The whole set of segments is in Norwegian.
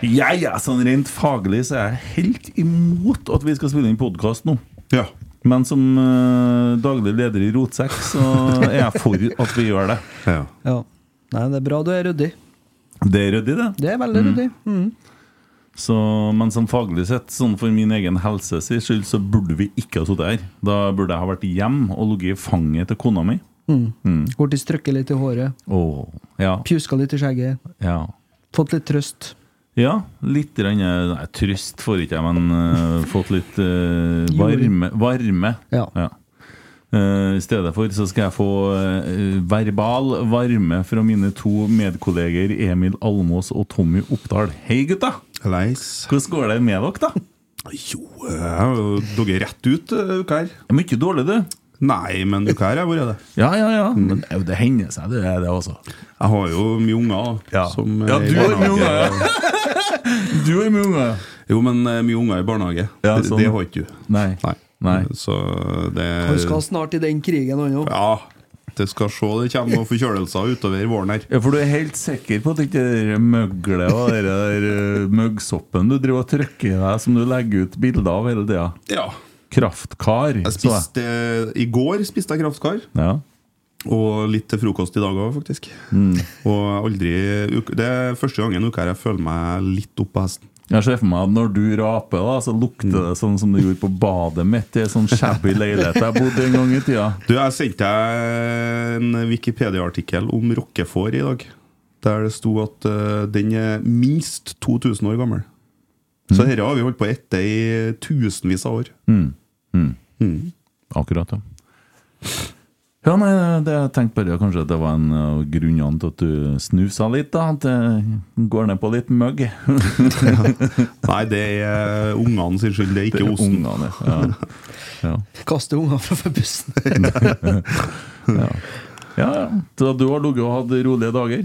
Ja, ja, sånn rent faglig så er jeg helt imot at vi skal spille inn podkast nå. Ja. Men som uh, daglig leder i Rotsekk, så er jeg for at vi gjør det. ja. Ja. Nei, det er bra du er ryddig. Det er ryddig, det. Det er veldig ryddig. Mm. Så, men som faglig sett, sånn for min egen helse sin skyld, så burde vi ikke ha sittet her. Da burde jeg ha vært hjemme og ligget i fanget til kona mi. Gått i strøkket litt i håret. Oh, ja, Pjuska litt i skjegget. ja. Fått litt trøst. Ja, litt grann, eh, Nei, trøst får ikke jeg, men uh, fått litt uh, varme. varme. Ja. Eh, I stedet for så skal jeg få verbal varme fra mine to medkolleger Emil Almås og Tommy Oppdal. Hei, gutta! Leis. Hvordan går det med dere, da? Jo, jeg har jo dogget rett ut uh, uka her. Er Mye dårlig, du. Nei, men uka her har vært det. Ja, ja, ja. Men det, er hender seg, det er det også. Jeg har jo mye unger. Ja. som Ja, er du har mye unger, ja. Du har mye unger. Jo, men eh, mye unger i barnehage. Ja, det, sånn. det har ikke du. Nei. Nei. Nei. Så det Han skal snart i den krigen, han òg. Ja, det skal se det kommer noen forkjølelser utover våren her. Ja, For du er helt sikker på at ikke det der møglet og det der eh, møggsoppen du driver og trykker i deg, som du legger ut bilder av hele tida? Ja. Kraftkar. Jeg spiste, I går spiste jeg kraftkar. Ja. Og litt til frokost i dag òg, faktisk. Mm. Og aldri Det er første gangen uka jeg føler meg litt opp på hesten. Jeg ser for meg at når du raper, da, så lukter det sånn som det gjorde på badet mitt i en sånn shabby leilighet jeg bodde en gang i tida. Du, Jeg sendte deg en Wikipedia-artikkel om rockefår i dag. Der det sto at uh, den er minst 2000 år gammel. Så dette har vi holdt på etter i tusenvis av år. Akkurat, ja. Ja, nei, det, jeg tenkte bare kanskje at det var en av grunnene til at du snusa litt, da. At det går ned på litt møgg. Nei, det er ungene sin skyld, det er ikke osten. Ungene, ja. ja. Kaste ungene fra bussen. Ja, ja. Så du har ligget og hatt rolige dager?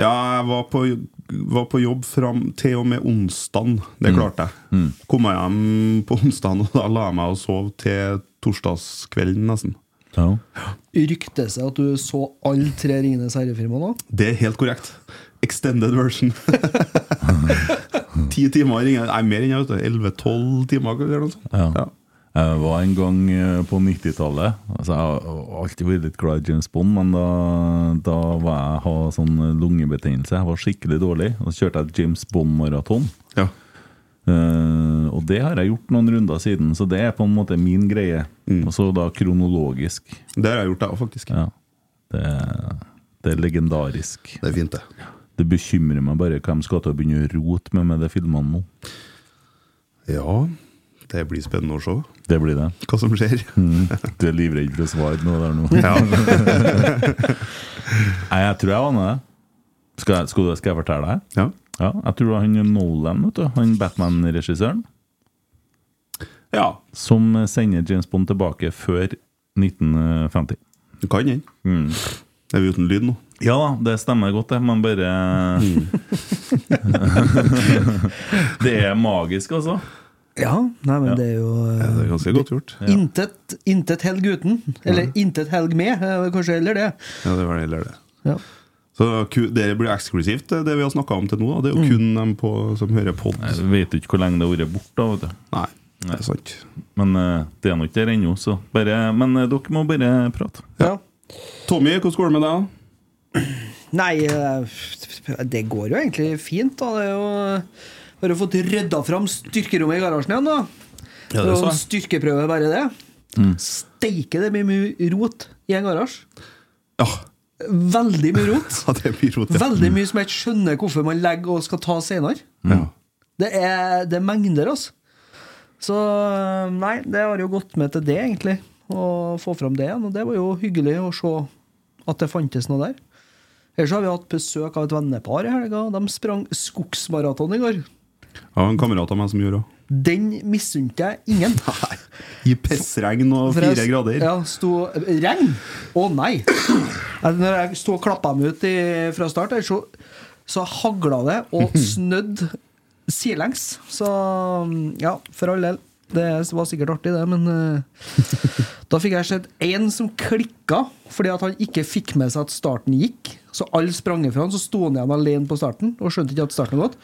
Ja, jeg var på, var på jobb fram til og med onsdagen. Det klarte jeg. Kom jeg hjem på onsdagen, og da la jeg meg og sov til torsdagskvelden nesten. Ja. Rykter seg at du så alle tre Ringenes herre-filmene? Det er helt korrekt. Extended version. Ti timer ringer Nei, mer enn jeg vet. Elleve-tolv timer eller noe sånt. Ja. Ja. Jeg var en gang eh, på 90-tallet altså Jeg har alltid vært litt glad i James Bond, men da, da var jeg ha sånn lungebetennelse. Jeg var skikkelig dårlig. Og så kjørte jeg et James Bond-maraton. Ja. Uh, og det har jeg gjort noen runder siden, så det er på en måte min greie. Og så da kronologisk. Det har jeg gjort, jeg òg, faktisk. Ja. Det, det er legendarisk. Det er fint, det. Det bekymrer meg bare hvem skal til å begynne å rote med med de filmene nå. Ja, det blir spennende å se Det blir det. hva som skjer. Mm. Du er livredd for å svare noe der nå? Nei, jeg tror jeg aner det. Skal jeg, skal, jeg fortelle deg? Ja. Ja, jeg tror det var han Nolan, vet du, han Batman-regissøren, Ja, som sender James Bond tilbake før 1950. Du kan den. Mm. Er vi uten lyd nå? Ja da, det stemmer godt, det, men bare Det er magisk, altså. Ja, nei, men Ja. det er jo eh, Ja, det er ganske godt gjort. Intet, intet helg uten. Eller intet helg med, vel kanskje heller det. Ja, det var heller det. Ja. Så det blir eksklusivt, det vi har snakka om til nå. da. Det er jo kun dem på, som hører pod. Jeg vet ikke hvor lenge det har vært borte, vet du. Nei, det er sant. Men eh, det er nå ikke der ennå, så bare Men eh, dere må bare prate. Ja. Tommy, hvordan går det med deg? Nei, eh, det går jo egentlig fint, da. Det er jo Bare fått rydda fram styrkerommet i garasjen igjen, da. Ja, det er jo styrkeprøve, bare det. Steike, det blir mye rot i en garasje. Ja, Veldig mye rot. ja det blir rot. ja. Veldig mye som jeg ikke skjønner hvorfor man legger og skal ta senere. Ja. Det er, det er mengder, altså. Så nei, det har jo gått med til det, egentlig. Å få fram det igjen. Og det var jo hyggelig å se at det fantes noe der. Ellers har vi hatt besøk av et vennepar i helga. De sprang skogsmaraton i går. Ja, en kamerat av meg som gjorde det. Den misunte jeg ingen. I pissregn og fire jeg- grader. Ja, sto Regn? Å nei! Når jeg sto og klappa dem ut i, fra start, så, så hagla det og snødde sidelengs. Så ja, for all del. Det var sikkert artig, det, men uh, da fikk jeg sett én som klikka fordi at han ikke fikk med seg at starten gikk. Så alle sprang ifra han, så sto han igjen alene på starten og skjønte ikke at starten hadde gått.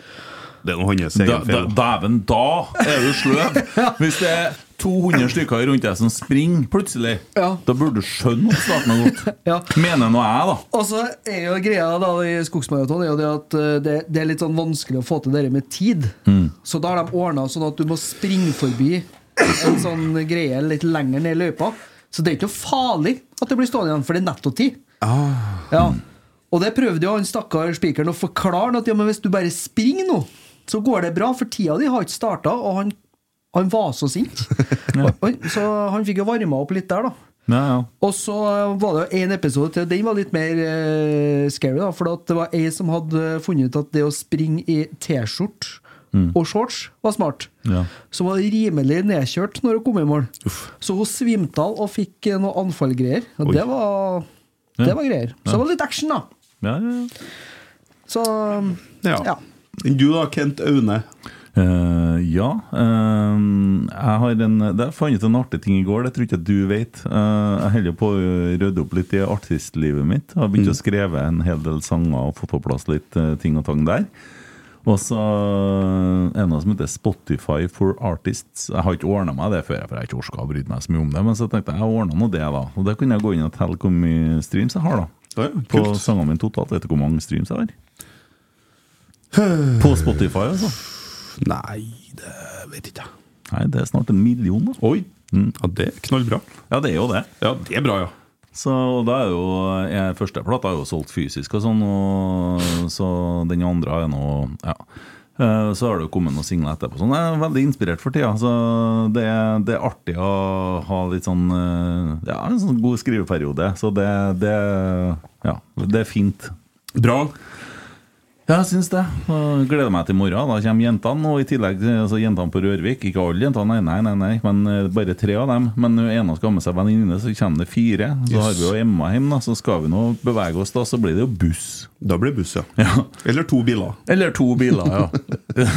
Det er noe hans egen feil. Dæven, da er du sløv! Hvis det er 200 stykker rundt deg som springer plutselig, Ja. da burde du skjønne at starten har gått. Ja. Mener nå jeg, da. Og så er jo greia da i skogsmaraton er jo det at eh, det, det er litt sånn vanskelig å få til det med tid. Så da har de ordna sånn at du må springe forbi en sånn greie litt lenger ned i løypa. Så det er ikke farlig at det blir stående igjen, for det er nettotid. Ja. Og det prøvde jo han stakkar spikeren å forklare, at ja, men hvis du bare springer nå, så går det bra, for tida di har ikke starta, og han, han var så sint. Så han fikk jo varma opp litt der, da. Ja, ja. Og så var det jo en episode til. Den var litt mer uh, scary, da. For det var ei som hadde funnet ut at det å springe i T-skjorte og shorts var smart. Ja. Som var rimelig nedkjørt når hun kom i mål. Så hun svimte av og fikk eh, noe anfallgreier. Og Oi. det var, det var greier. Så det var litt action, da. Ja, ja, ja. Så Ja. Du da, Kent Aune? Uh, ja. Uh, jeg har en Det jeg fant ut en artig ting i går, det tror ikke jeg du vet. Uh, jeg holder på å rydde opp litt i artistlivet mitt. Jeg har begynt å skrive en hel del sanger og fått på plass litt ting og tang der. Og så er det noe som heter Spotify for Artists. Jeg har ikke ordna meg det før, for jeg har ikke orka å bry meg så mye om det. Men så tenkte jeg jeg ordna nå det, da. Og det kunne jeg gå inn og telle hvor mye streams jeg har, da. Ja, På sangene mine totalt. Vet du hvor mange streams jeg har? På Spotify, altså. Nei, det vet ikke jeg. Nei, det er snart en million, da. Oi! Ja, det er knallbra. Ja, det er jo det. Ja, det er bra, ja. Så og da er jo jeg, Første plata er jo solgt fysisk, og sånn og, så den andre er nå Ja. Eh, Så har det jo kommet noen singler etterpå. Sånn. Jeg er veldig inspirert for tida. Så det, det er artig å ha litt sånn eh, Ja, en sånn god skriveperiode. Så det, det Ja, det er fint. Bra. Ja, jeg syns det. Gleder meg til i morgen. Da kommer jentene. Og i tillegg altså, jentene på Rørvik. Ikke alle jentene, nei, nei, nei, men eh, bare tre av dem. Men når ene skal ha med seg venninne, så kommer det fire. Så yes. har vi jo Emma hjemme, da. Så skal vi nå bevege oss, da. Så blir det jo buss. Da blir det buss, ja. ja. Eller to biler. Eller to biler, ja.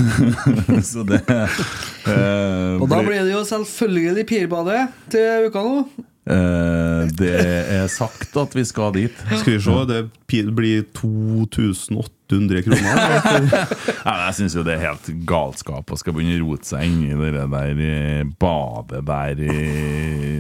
så det eh, Og da blir det jo selvfølgelig Pirbadet til uka nå. Eh, det er sagt at vi skal dit. Skal vi se, det blir 2008 800 kroner. ja, jeg syns jo det er helt galskap å skal begynne å rote seg inni det der badet der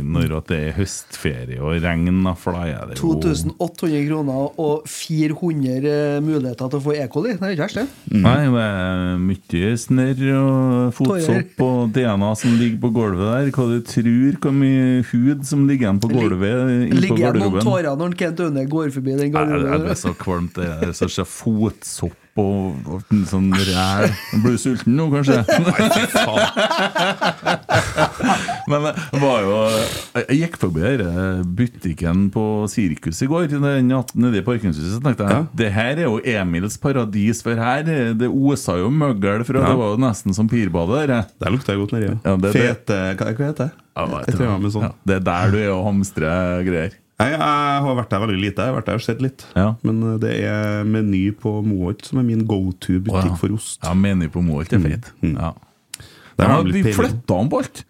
når det er høstferie og regn. For da er det jo 2800 kroner og 400 eh, muligheter til å få E. coli. Det er ikke verst, det. Nei, det er mye snørr og fotsopp og DNA som ligger på gulvet der. Hva du tror, hvor mye hud som ligger igjen på gulvet. Ligger igjen noen tårer når Kent Aune går forbi den garderoben. Det er så kvalmt. Det er så fot fotsopp og, og sånn ræl. Blir du sulten nå, kanskje? Men det var jo Jeg gikk forbi her, butikken på Sirkus i går, nede i parkingshuset. Tenkte jeg Ja. det her er jo Emils paradis, for her det osa jo møggel fra Ja. Det var jo nesten som pirbadet. der. Der jeg godt nedi. Ja. Det- Fete Hva, hva heter det? Sånn. Ja, det er der du er og hamstrer greier. Jeg, jeg har vært der veldig lite. Jeg har vært der og sett litt. Ja. Men eh, det er Meny på Moholt som er min go to-butikk oh, ja. for ost. Ja, Meny på Moholt er feit. Mm. Ja. Vi flytta om på alt.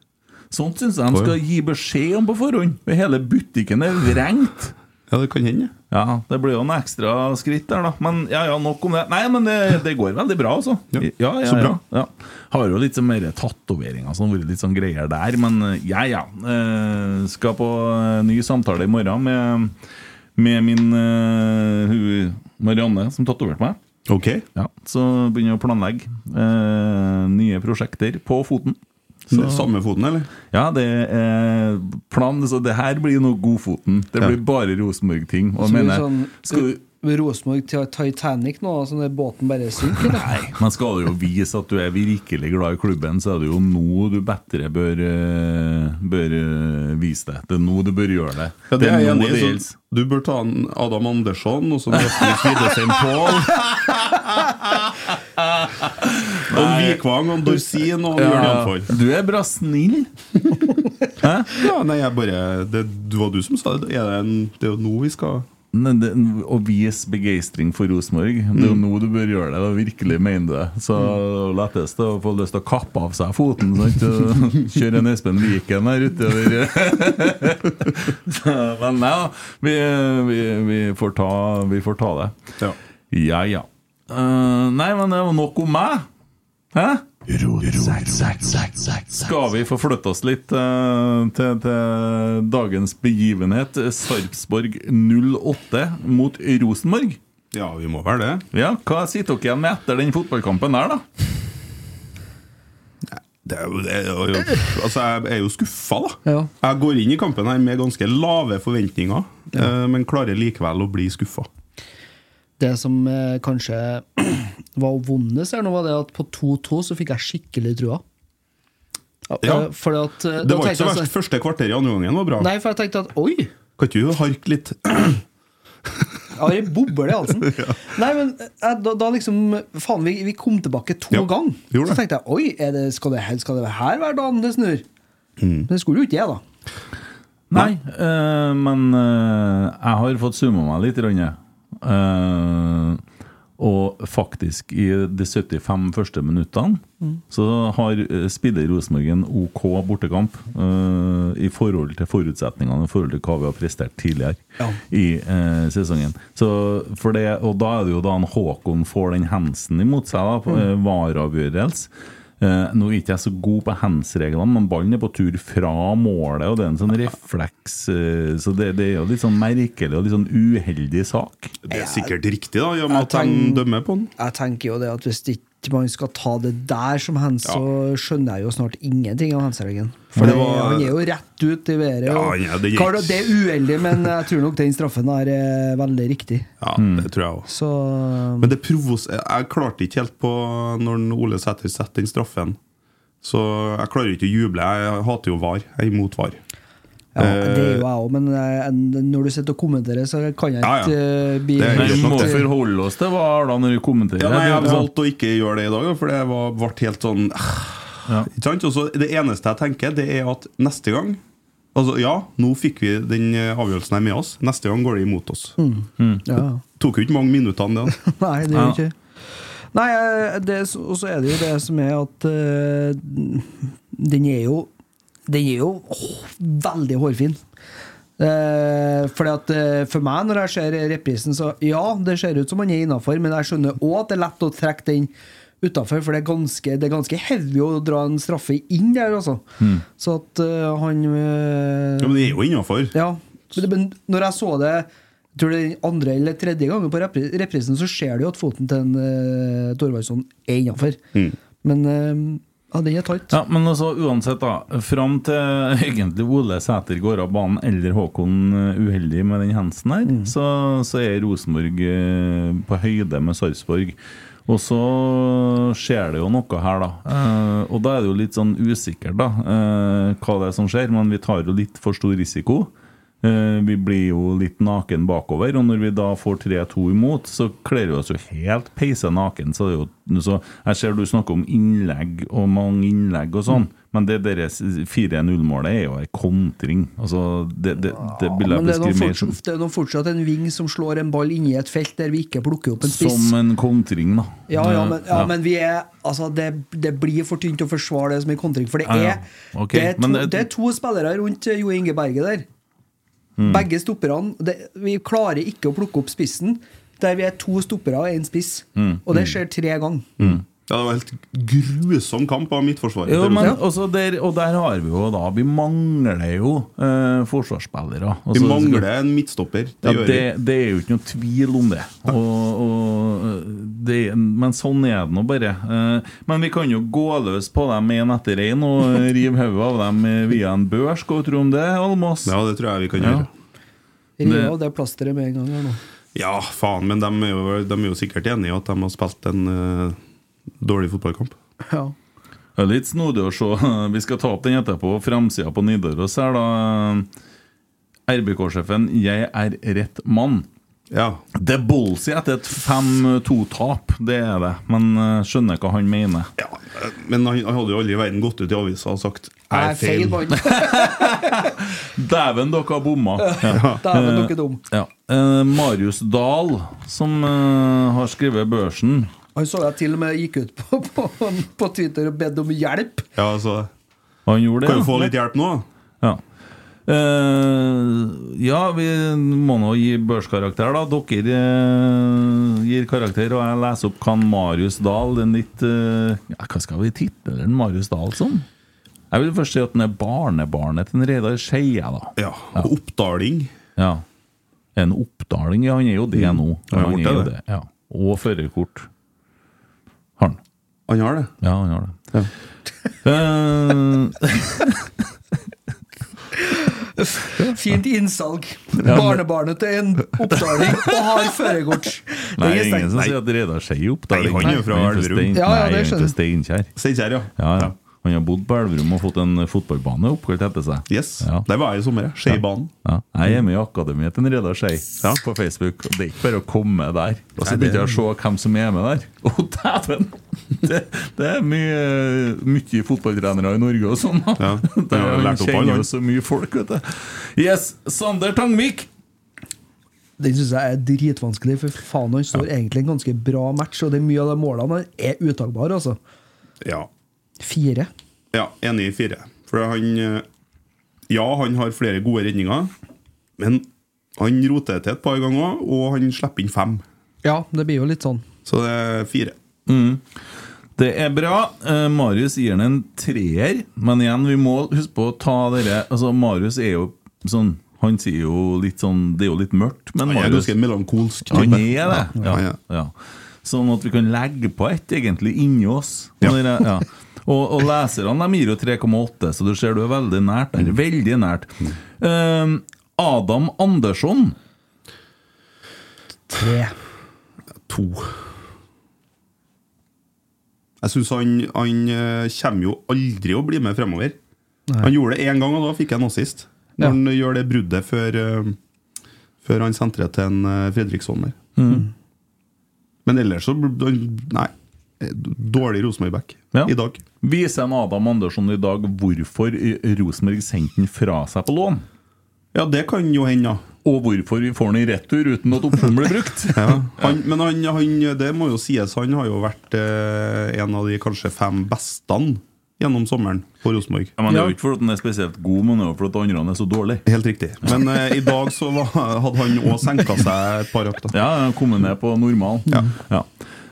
Sånt syns jeg de skal gi beskjed om på forhånd. Hele butikken er vrengt. Ja, det kan hende. Ja, det blir jo en ekstra skritt der, da. Men ja, ja, nok om det. Nei, men det, det går veldig bra, altså. Ja, ja, ja, så bra. Ja. Har jo litt sånn mer tatoveringer og sånn, vært litt sånn greier der. Men eh, ja, ja. Eh, skal på eh, ny samtale i morgen med, med min eh, Marianne, som tatoverte meg. Ok. Ja, Så begynner jeg å planlegge eh, nye prosjekter på foten. Så- Samme foten, eller? Ja, det er planen. Så det her blir noe Godfoten. Det Ja. blir bare Rosenborg-ting. Så sånn skal du Rosenborg til Titanic nå, sånn at båten bare synker? Nei, men skal du jo vise at du er virkelig glad i klubben, så er det jo nå du bedre bør, eh, bør eh, vise det. Det er nå du bør gjøre det. Ja, det er jeg nå enig i. det gjelder. Du bør ta en Adam Andersson og så Rasmus Widesheim Pål. Og Vikvang og Dorsin og Jørn du er bra snill. Hæ? Ja, nei, jeg bare Det var du som sa det. Er det, en, det er jo nå vi skal det, å vise begeistring for Rosenborg Det er jo nå du bør gjøre det. Da virkelig mener du det. Så lettest er å få lyst til å kappe av seg foten. Kjøre en Espen Viken her utover. Men nei da. Vi, vi, vi, får ta, vi får ta det. Ja. Ja ja. Uh, nei, men det var nok om meg. Hæ? Skal vi få flytte oss litt uh, til, til dagens begivenhet? Sarpsborg 08 mot Rosenborg. ja, vi må vel det. Ja, Hva sitter dere igjen med etter den fotballkampen der, da? Det er jo, det er jo, altså jeg er jo skuffa, da. Ja. Jeg går inn i kampen her med ganske lave forventninger, ja. men klarer likevel å bli skuffa. Det som eh, kanskje var vondest her nå, var det at på 2-2 så fikk jeg skikkelig trua. Ja, eh, fordi at eh, Det da var ikke tenkte så jeg verst. Første kvarter i andre gangen var bra. Nei, for jeg tenkte at oi, Kan ikke du harke litt? jeg har en boble i halsen. Nei, men da, da liksom Faen, vi, vi kom tilbake to Ja, ganger. gjorde Så det. tenkte jeg oi, er det, skal, det, her- skal det her være dagen det snur? Mm. Men det skulle jo ikke det, da. Nei, eh, men eh, jeg har fått summa meg litt. Rønne. Eh, og faktisk, i de 75 første minuttene så har eh, spiller Rosenborg en OK bortekamp uh, i forhold til forutsetningene, i forhold til hva vi har prestert tidligere Ja. i uh, sesongen. Så for det, og da er det jo da en Håkon får den hensen imot seg, da, på mm. VAR-avgjørelse. Eh, nå er ikke jeg så god på hands-reglene, men ballen er på tur fra målet, og det er en sånn refleks eh, Så det, det er jo litt sånn merkelig og litt sånn uheldig sak. Det er sikkert riktig, da, i og med Jeg at de dømmer på den. Jeg tenker jo det at hvis ikke man skal ta det der som hands, så skjønner jeg jo snart ingenting av handsregelen. For Det var- han er jo rett ut i været. Ja, ja, det gikk- Klart det er uheldig, men jeg tror nok den straffen er eh, veldig riktig. Ja, Mm. det tror jeg òg. Så Men det provos jeg klarte ikke helt på når Ole Sæter setter den straffen. Så jeg klarer ikke å juble. Jeg hater jo VAR. Jeg er imot VAR. ja, det er Eh, jo jeg òg, men eh, når du sitter og kommenterer, så kan jeg Ja, ja. ikke eh, bli er Vi må forholde oss til hva da når vi kommenterer. Ja, nei, jeg har valgt valgte å ikke gjøre det i dag, for det ble helt sånn Ja. Ikke sant? Og Det eneste jeg tenker, det er at neste gang Altså, Ja, nå fikk vi den eh, avgjørelsen her med oss. Neste gang går det imot oss. ja. Tok jo ikke mange minuttene, det. Nei, det gjør Ja. ikke Nei, eh, og så er det jo det som er at uh, den er jo Den er jo oh, veldig hårfin. Uh, fordi at eh, For meg, når jeg ser reprisen, så ja, det ser ut som han er innafor, men jeg skjønner òg at det er lett å trekke den utafor, for det er, ganske, det er ganske heavy å dra en straffe inn der, altså. Så at uh, han uh, Ja, men det er jo innafor. ja, men det- men når jeg så det jeg tror det er den andre eller tredje gangen på repri- reprisen, så ser du jo at foten til en uh, Thorvaldsson er innafor. Men uh, ja, den er tight. Ja, men altså uansett, da. Fram til egentlig Ole Sæter går av banen eller Håkon eh, uheldig med den hensen her, så, så er Rosenborg eh, på høyde med Sarpsborg. Og så skjer det jo noe her, da. Eh, og da er det jo litt sånn usikkert, da, eh, hva det er som skjer. Men vi tar jo litt for stor risiko. Eh, vi blir jo litt naken bakover, og når vi da får 3-2 imot, så kler vi oss jo helt peise naken. Så så jeg ser du snakker om innlegg og mange innlegg og sånn, men det deres 4-0-målet er jo ei kontring. Altså, det, det, det vil jeg ja, beskrive mer som, det er nå fortsatt en ving som slår en ball inni et felt der vi ikke plukker opp en spiss. som en kontring, da. Ja, ja, men, ja, men vi er Altså, det, det blir for tynt å forsvare det som en kontring. For det er, Ok, det, er to, men det- det er to spillere rundt eh, Jo Inge Berge der. Mm. Begge stopperne det, Vi klarer ikke å plukke opp spissen der vi er to stoppere og én spiss. Mm. Og det skjer tre ganger. Ja, det var helt grusom kamp av Midtforsvaret. Jo, men også der, og der har vi jo da Vi mangler jo eh, forsvarsspillere. Vi Altså, mangler en midtstopper. Det ja, gjør det, det er jo ikke noe tvil om det. Og, og det men sånn er det nå bare. Eh, Men vi kan jo gå løs på dem én etter én og rive hodet av dem via en børs. Hva tror du om det, Almås? Ja, det tror jeg vi kan Ja. gjøre. Rive av det plasteret med en gang. her nå. Ja, faen, men de er jo, de er jo sikkert enige i at de har spilt en eh, dårlig fotballkamp. Ja. Det er litt snodig å se. Vi skal ta opp den etterpå. Framsida på Nidaros her, da. RBK-sjefen 'Jeg er rett mann'. Ja. Det er ballsy etter et 5-2-tap, det er det. Men eh, skjønner hva han mener. ja. eh, Men han, han hadde jo aldri i verden gått ut i avisa og sagt Jeg er feil mann. Dæven, dere har bomma! Ja. Dæven, dere er dum. Ja. Eh, Marius Dahl, som eh, har skrevet børsen Han så jeg til og med gikk ut på, på, på Twitter og bedt om hjelp. Ja, altså Han gjorde det. Kan jo ja. få litt hjelp nå. Ja. Uh, ja, vi må nå gi børskarakter, da. Dere uh, gir karakter, og jeg leser opp kan Marius Dahl Den litt uh, ja, Hva skal vi title den Marius Dahl som? Jeg vil først si at den er barnebarnet til en Reidar Skeie, da. Ja, og Oppdaling. Ja. En oppdaling? Ja, han er jo det nå. Ja, han er jo det. det. Ja. Og førerkort. Han. Har det. Ja, han har det. Ja. Fint innsalg. men- Barnebarnet til en oppdaling og har førerkort. Det er ingen som sier at Reidar Skei er oppdaling. Nei, han er jo fra er Elverum. Ja, ja, Nei, er Steinkjer. Steinkjer, ja. Ja, ja. Han har bodd på Elverum og fått en fotballbane oppkalt etter seg. Yes. Ja. Der var jeg i sommer. ja. Skeibanen. Ja. Jeg er med i akademiet til Reidar Skei på Facebook. Og Det er ikke bare å komme der. Og så begynte jeg å se hvem som er med der. Å, dæven! Det, det er mye, mye fotballtrenere i Norge og sånn. Ja, Det- har jeg lært opp kjenner jo så mye folk, vet du. Yes, Sander Tangvik. Den syns jeg er dritvanskelig, for faen, han står egentlig en ganske bra match, og det er mye av de målene er uttagbare, altså. Ja. Fire. ja, enig i fire. For han eh, Ja, han har flere gode redninger, men han roter til et par ganger, og han slipper inn fem. Ja, det blir jo litt sånn. Så det er fire. Det er bra. Eh, Marius gir den en treer, men igjen, vi må huske på å ta dere Altså, Marius er jo sånn Han sier jo litt sånn Det er jo litt mørkt, men Han er Marius ganske melankolsk. Han er det. Ja, Ja, ja. Sånn at vi kan legge på et egentlig inni oss. Ja. Dere- ja. Og, og leserne de gir jo 3,8, så du ser du er veldig nært der. Veldig nært. Um, Adam Andersson. Tre. To. Jeg syns han, han eh, kommer jo aldri å bli med fremover. Han gjorde det én gang, og da fikk jeg en assist. Når Ja. han gjør det bruddet før, eh, før han sentrer til en eh, Fredriksson der. Mm. Men ellers så Nei. Dårlig Rosenborg-back Ja. i dag. Viser en Adam Andersson i dag hvorfor Rosenborg sendte han fra seg på lån? Ja, det kan jo hende, ja. Og hvorfor vi får den i retur uten at opsjonen blir brukt. Ja, han, men han, han, det må jo sies, han har jo vært eh, en av de kanskje fem beste gjennom sommeren på Rosenborg. Ja, men Det er jo ikke fordi han er spesielt god, men det er jo fordi andre er så dårlig. Helt riktig. Men eh, i dag så var, hadde han òg senka seg et par økter. Ja, han kom kommet ned på normal. Ja.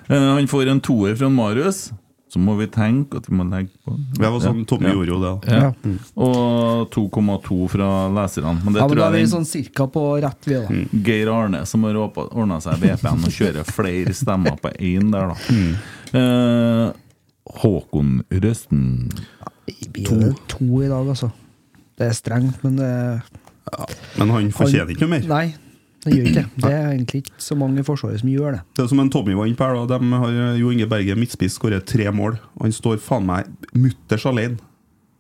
Eh, han får en toer fra Marius. Så må vi tenke at vi må legge på Det var sånn Tommy Ja. gjorde jo det. Ja. Ja. Og 2,2 fra leserne. Men det Ja, men tror da er vi sånn cirka på rett ved, da. den Geir Arne som har ordna seg VPN og kjører flere stemmer på én der, da. Eh, Håkon Røsten Det blir to. to i dag, altså. Det er strengt, men det Men han fortjener ikke noe mer. Nei. Det gjør ikke det. Det er egentlig ikke så mange i Forsvaret som gjør det. Det er som en Tommy var inne på her, da. De har Jo Inge Berge midtspiss skåret tre mål. Og han står faen meg mutters alene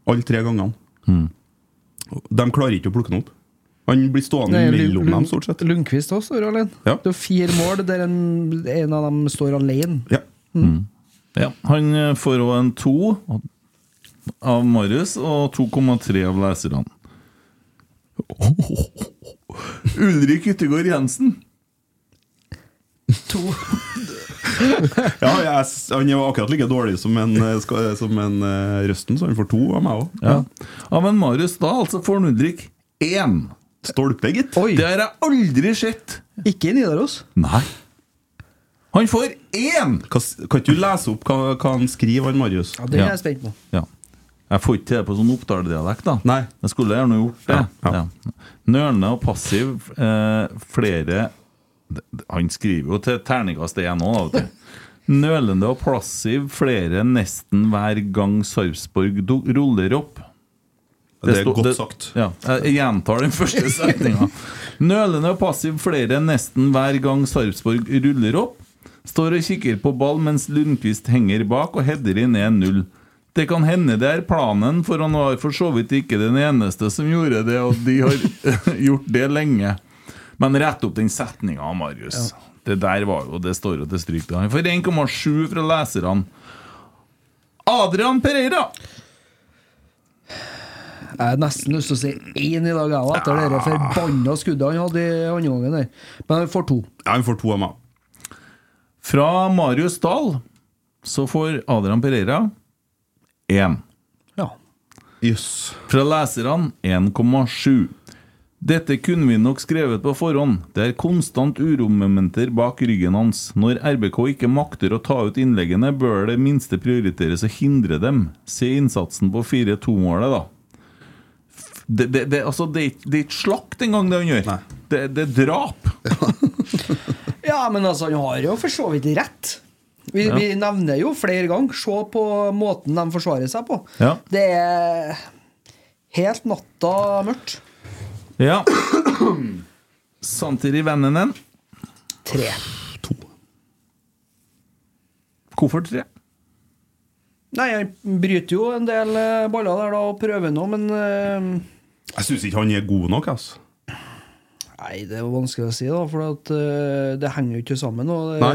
alle tre gangene. De klarer ikke å plukke ham opp. Han blir stående Nei, mellom dem, stort sett. Lundqvist også står alene. Ja. Det er fire mål der en, en av dem står alene. Ja. Ja, han eh, får òg en to av Marius og 2,3 av leserne. Ulrik Yttergård Jensen. To. Ja, jeg, han var akkurat like dårlig som en, eh, som en uh, Røsten, så han får to av meg òg. Ja. ja. men Marius da altså får han Ulrik én. Stolpe, gitt. Oi! Det har jeg aldri sett. Ikke i Nidaros. Nei. Han får én! Kan, kan ikke du lese opp hva, hva han skriver, han Marius? Ja, Det er jeg spent på. Ja. Jeg får ikke til det på sånn Oppdal-dialekt, da. Nei. Jeg skulle gjerne gjort det. Ja, ja. Nølende og passiv eh, flere Han skriver jo til terningkast én òg, til. Nølende og passiv flere nesten hver gang Sarpsborg ruller opp. Det er sto- godt sagt. Ja, jeg gjentar den første setninga. Nølende og passiv flere nesten hver gang Sarpsborg ruller opp. Står og kikker på ball mens Lundqvist henger bak og header inn 1-0. Det kan hende det er planen, for han var for så vidt ikke den eneste som gjorde det, og de har gjort det lenge. Men rett opp den setninga, Marius. Det der var jo Det står jo til stryk. da. Han får 1,7 fra leserne. Adrian Pereira! Jeg har nesten lyst til å si én i dag, jeg òg, etter det forbanna skuddet han hadde i andre gangen der. Men han får to. Ja, han får to av meg. Fra Marius Dahl så får Adrian Pereira 1. Ja. Jøss. Fra leserne 1,7. Dette kunne vi nok skrevet på forhånd. Det er konstant uromomenter bak ryggen hans. Når RBK ikke makter å ta ut innleggene, bør det minste prioriteres å hindre dem. Se innsatsen på 4-2-målet, da. Det, det, det, altså, det, er ikke- det er ikke slakt engang, det han gjør. Det, det er drap. ja, men altså, han har jo for så vidt rett. Vi, Ja. vi nevner jo flere ganger. Se på måten de forsvarer seg på. Ja. Det er helt natta mørkt. Ja. Samtidig vennen din. Tre. Hvorfor tre? Nei, han bryter jo en del eh, baller der da og prøver nå, men uh... Jeg syns ikke han er god nok, altså. Nei, det er jo vanskelig å si, da, for at, uh, det henger jo ikke sammen. Og det,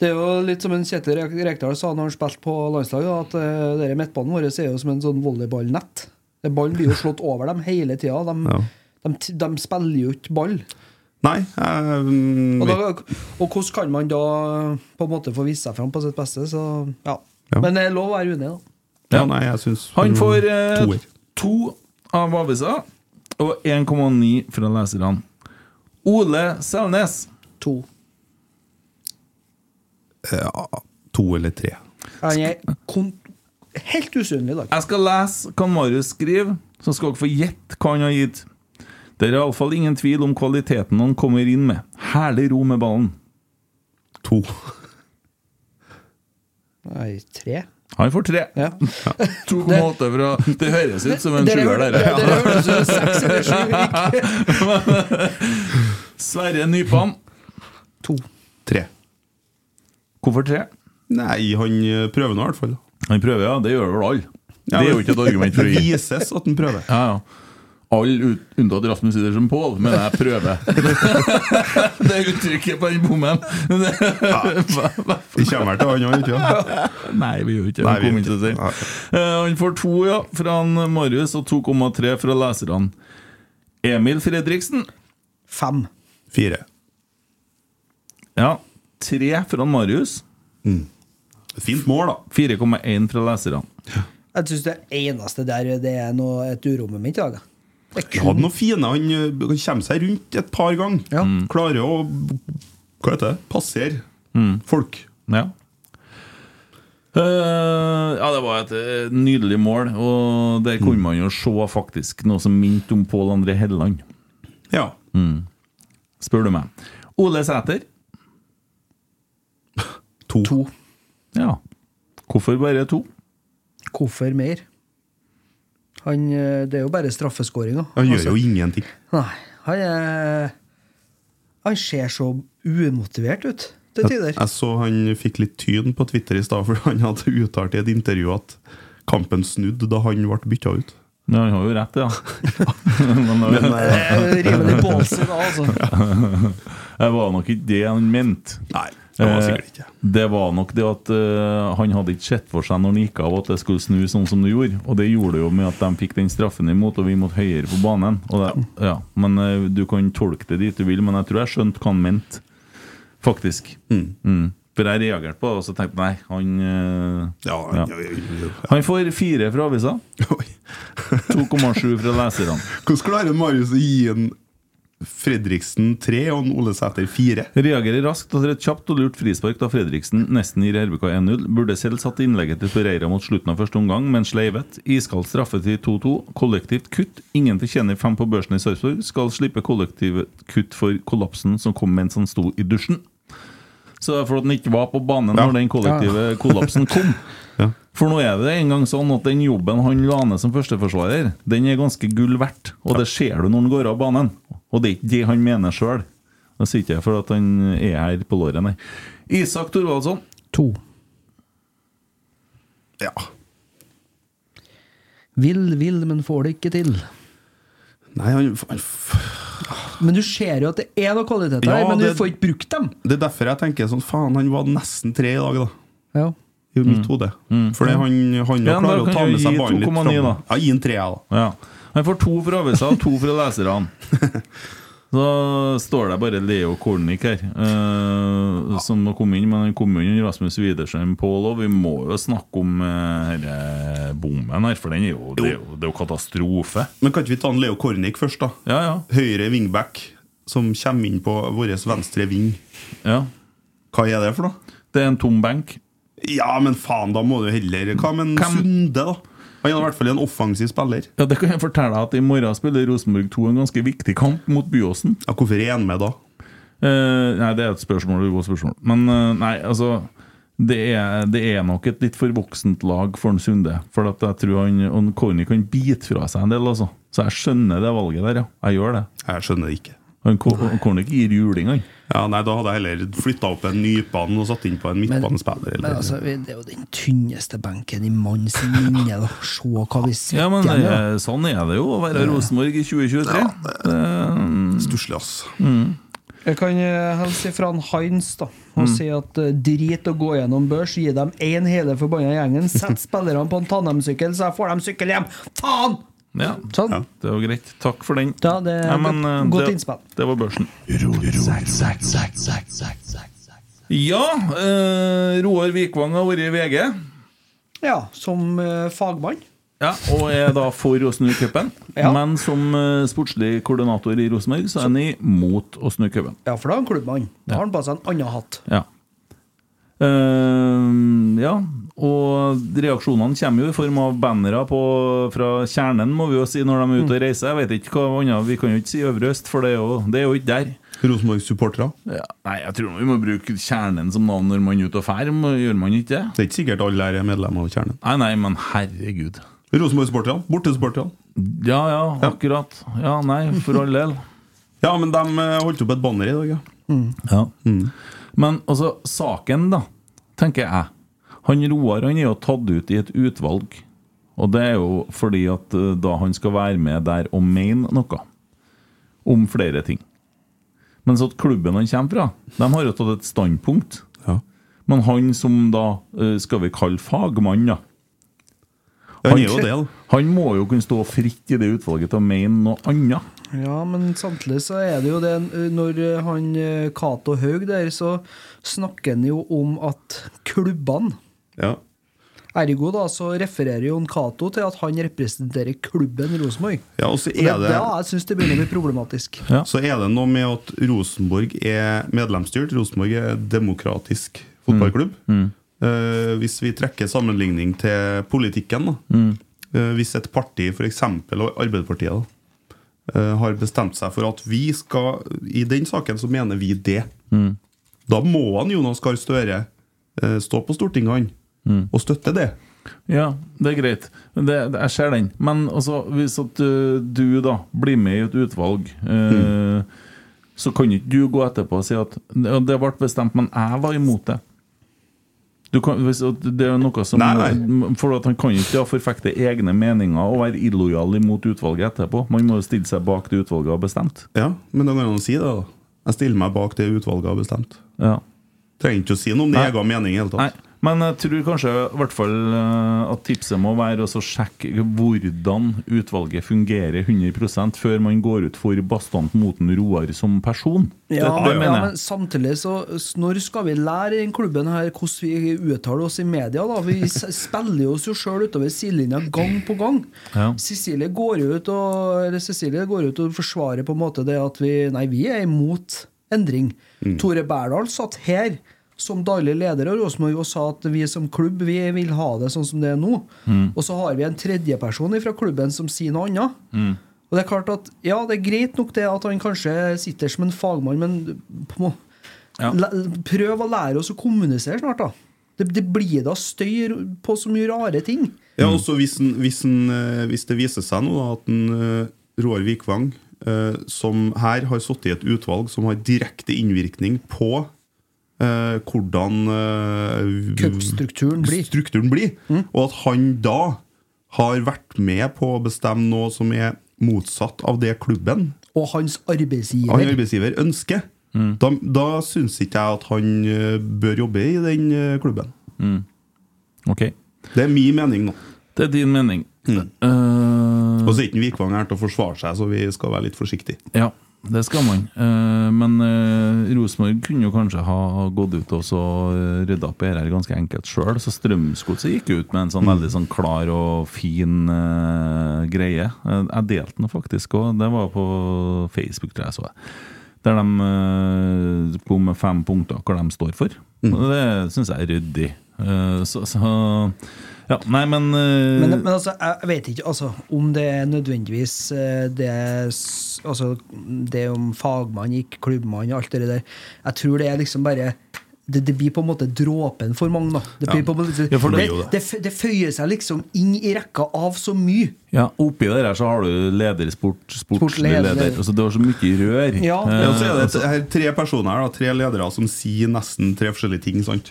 det er jo litt som en Kjetil Rek- Rekdal sa når han spilte på landslaget, at uh, midtbanen vår er jo som en sånn volleyballnett. Ballen blir jo slått over dem hele tida. De, Ja. de, de spiller jo ikke ball. Nei. Mm, Og, da, og hvordan kan man da på en måte få vist seg fram på sitt beste? Så, ja. Ja. Men det er lov å være uenig, da. ja, nei, jeg syns Han får uh, to av avisa og 1,9 fra leserne. Ole Selnes. To. Ja, to eller tre. Han er kon helt usynlig i dag. Jeg skal lese hva Marius skriver, så skal dere få gjette hva han har gitt. Det er iallfall ingen tvil om kvaliteten han kommer inn med. Herlig ro med ballen. To. Nei, tre. Han får tre. Ja. 2,8 fra Det høres ut som en sjuer, dere dere. høres ut som seks eller sju. Sverre Nypan. To. Tre. Hvorfor tre? Nei, han eh, prøver nå i hvert fall. Han prøver, ja. Det gjør vel alle. Ja, det er jo ikke et argument for å gi. Det vises at han prøver. Ja, ja. Alle ut- unntatt Rasmus Idersen Pål, men jeg prøver. det er uttrykket på den bommen. Vi kommer til han òg, ikke sant? Nei, vi gjør ikke det. Han kom ikke si. Eh, Han får to ja, fra han Marius og 2,3 fra leserne. Emil Fredriksen. Fem. Fire. Ja, tre fra Marius. Marius. Fint mål, da. 4,1 fra leserne. Jeg syns det eneste der det er noe, et uromoment i dag. Det Han hadde noe fine. Han eh, kommer seg rundt et par ganger. Ja. Klarer å Hva heter det? Passere folk. Ja. Uh, ja, det var et eh, nydelig mål, og der kunne man jo se faktisk noe som minte om Pål André Helleland, Ja. Spør du meg. Ole Sæter. To. To. Ja. Hvorfor bare to? Hvorfor mer? Han, eh, det er jo bare straffeskåringa. Han gjør jo ingenting. Nei, han er Han ser så umotivert ut til tider. Jeg så han fikk litt tyn på Twitter i stad, for han hadde uttalt i et intervju at kampen snudde da han ble bytta ut. Ja, han har jo rett, ja. Men, Men, Det er Rimelig ballsy da, altså. det var nok ikke det han mente. Nei, det var sikkert ikke. Eh, Det var nok det at uh, han hadde ikke sett for seg når han gikk av at det skulle snu sånn som det gjorde. Og det gjorde det jo med at de fikk den straffen imot, og vi måtte høyere på banen. Og det, ja. Men uh, Du kan tolke det dit du vil, men jeg tror jeg skjønte hva han mente. Faktisk. Mm. For jeg reagerte på det, og så tenkte nei, han eh, Ja, ja. Han får fire fra avisa. 2,7 fra leserne. Hvordan klarer Marius å gi en Fredriksen 3 og Ole Sæter 4? Reagerer raskt etter et kjapt og lurt frispark da Fredriksen nesten gir RBK 1-0. Burde selv satt innlegget til Pereira mot slutten av første omgang, men sleivet. Iskald straffe til 2-2. Kollektivt kutt. Ingen fortjener fem på børsen i Sarpsborg. Skal slippe kollektivt kutt for kollapsen som kom mens han sto i dusjen. Så det er fordi han ikke var på banen Ja. når den kollektive kollapsen kom. Ja. For nå er det en gang sånn at den jobben han la ned som førsteforsvarer, den er ganske gull verdt. Og det ser du når han går av banen. Og det er ikke det han mener sjøl. Det sier ikke jeg for at han er her på låret, nei. Isak Thorvaldsson. To. Ja. Vil, vil, men får det ikke til. Nei, han, han Men du ser jo at det er noen kvaliteter Ja, her, men det- du får ikke brukt dem. Det er derfor jeg tenker sånn Faen, han var nesten tre i dag, da. Ja. I mitt hode. For det, han, han Ja, klarer å ta med seg ballen litt fram. Ja, gi en tre, jeg, da. Ja. Han får to fra avisa og to fra leserne. Så står det bare Leo Kornik her, eh, som har kommet inn. Men han kom jo inn Rasmus Widersen Pål, òg. vi må jo snakke om uh, denne bommen her, for den er jo, det, er jo, det er jo katastrofe. Men kan ikke vi ta en Leo Kornik først, da? Ja, ja. Høyre wingback som kommer inn på vår venstre ving. ja. Hva er det for noe? Det er en tom benk. Ja, men faen, da må du heller Hva med en Sunde, da? Han er i hvert fall en offensiv spiller. Ja, Det kan jeg fortelle deg at I morgen spiller Rosenborg 2 en ganske viktig kamp mot Byåsen. Ja, hvorfor er han med da? Uh, nei, det er et spørsmål, et spørsmål. Men uh, nei, altså det er, det er nok et litt for voksent lag for en Sunde. For at jeg tror han han Corny kan bite fra seg en del, altså. Så jeg skjønner det valget der, ja. Jeg gjør det. Jeg skjønner det ikke. Han kunne ikke gir juling, han. Ja, nei, Da hadde jeg heller flytta opp en nypan og satt inn på en midtbanespiller. Men men altså, det er jo den tynneste benken i manns minne. Se hva vi sitter Ja, men det, med. er- sånn er det jo å være Rosenborg i 2023. Det- Stusslig, ass. Jeg kan eh, hilse fra en Heinz da og si at eh, drit å gå gjennom børs, gi dem én hele forbanna gjengen. Sett spillerne på en tandemsykkel, så jeg får dem sykkel hjem. Faen! Ja, Sånn. Ja. det var greit. Takk for den. Ja, det er Ja, men, godt, eh, godt det, innspill. Det var børsen. Ja, eh, Roar Vikvang har vært i VG. Ja, som eh, fagmann. Ja, Og er da for å snu cupen. Ja. Men som eh, sportslig koordinator i Rosenborg, så er han imot å snu cupen. Ja, for da er han klubbmann. Da har han på seg en annen hatt. Ja. Uh, ja, og reaksjonene kommer jo i form av bannere fra kjernen, må vi jo si, når de er ute og reiser. Jeg vet ikke hva annet, Vi kan jo ikke si Øvre Øst, for det er jo, det er jo ikke der. Rosenborg-supportere. Ja, nei, jeg tror vi må bruke kjernen som navn når man er ute og drar. Gjør man ikke det? Det er ikke sikkert alle er medlemmer av Kjernen. Nei, nei, men herregud. Rosenborg-supporterne. Bortesupporterne. Ja, ja, akkurat. Ja, nei, for all del. Ja, men de eh, holdt opp et banner i dag, ja. Ja. Men altså, saken, da, tenker jeg Han Roar han er jo tatt ut i et utvalg. Og det er jo fordi at eh, da han skal være med der og mene noe om flere ting. Mens at klubben han kommer fra, de har jo tatt et standpunkt. Ja. Men han som da eh, skal vi kalle fagmann, da. Han, han er. Han må jo kunne stå fritt i det utvalget til å mene noe annet. Ja, men samtidig så er det jo det eh, Når han Cato Haug der, så snakker han jo om at klubbene Ja. Ergo da så refererer Jon en Cato til at han representerer klubben Rosenborg. ja, og så Og det er er det ja, jeg syns det begynner å bli problematisk. Ja. Så er det noe med at Rosenborg er medlemsstyrt. Rosenborg er demokratisk fotballklubb. Eh, hvis vi trekker sammenligning til politikken, da. Eh, hvis et parti, f.eks. Arbeiderpartiet, da, uh, har bestemt seg for at vi skal I den saken så mener vi det. Da må han Jonas Gahr Støre eh, stå på Stortinget, han, og støtte det. Ja, det er greit. Det, det, jeg ser den. Men altså, hvis at uh, du da blir med i et utvalg uh, så kan ikke du gå etterpå og si at det det ble bestemt, men jeg var imot det. Du kan, hvis, det er noe som Nei, For at Han kan ikke forfekte egne meninger og være illojal imot utvalget etterpå. Man må jo stille seg bak det utvalget har bestemt. Ja, men da kan han si det, da. Jeg stiller meg bak det utvalget har bestemt. Ja. Trenger ikke å si noe om din Nei. egen mening i hele Nei, tatt. Men jeg tror kanskje i hvert fall eh, at tipset må være å sjekke hvordan utvalget fungerer 100% før man går ut for bastant mot en Roar som person. Ja, det, det ja, men samtidig så Når skal vi lære i den klubben her hvordan vi uttaler oss i media? da? Vi spiller oss jo sjøl utover sidelinja gang på gang. Ja. Cecilie går ut og eller Cecilie går ut og forsvarer på en måte det at vi Nei, vi er imot endring. Tore Berdal satt her som daglig leder av Rosenborg og sa at vi som klubb vi vil ha det sånn som det er nå. Og så har vi en tredjeperson fra klubben som sier noe annet. Og det er klart at Ja, det er greit nok det at han kanskje sitter som en fagmann, men på, må- Ja. prøv å lære oss å kommunisere snart, da. Det, det blir da støy på så mye rare ting. Ja, også hvis, en, hvis, en, eh, hvis det viser seg nå at en, eh, Roar Vikvang, eh, som her har sittet i et utvalg som har direkte innvirkning på eh, hvordan eh, Cupstrukturen blir. strukturen blir, og at han da har vært med på å bestemme noe som er motsatt av det klubben Og hans han arbeidsgiver. ønsker. ønsker, da, da syns ikke jeg at han eh, bør jobbe i den klubben. klubben. Ok, Det er min mening nå. det er din mening. Eh, Og så er ikke Vikvang her til å forsvare seg, så vi skal være litt forsiktige. ja, det skal man. Eh, men uh, Rosenborg kunne jo kanskje ha gått ut og så uh, rydda opp i dette ganske enkelt sjøl. Så Strømsgodset gikk ut med en sånn veldig sånn klar og fin eh, greie. Eh, jeg delte den faktisk òg. Det var på Facebook, tror jeg så. Der de eh, kom med fem punkter hva de står for. Og Det syns jeg er ryddig. Eh, så, så Ja, nei, men, uh... Men, men altså, jeg vet ikke altså, om det er nødvendigvis eh, det Altså, det om fagmann gikk, klubbmann og alt det der. Jeg tror det er liksom bare det, det blir på en måte dråpen for mange, da. Det, blir Ja. måte, Ja, det det, det. det, føyer seg liksom inn i rekka av så mye. Ja, Oppi der her så har du leder, sport, sportslig leder. leder. Altså, det var så mye rør. Ja. Eh, Ja, så er det altså, et- her tre personer her, da, tre ledere som sier nesten tre forskjellige ting. sant?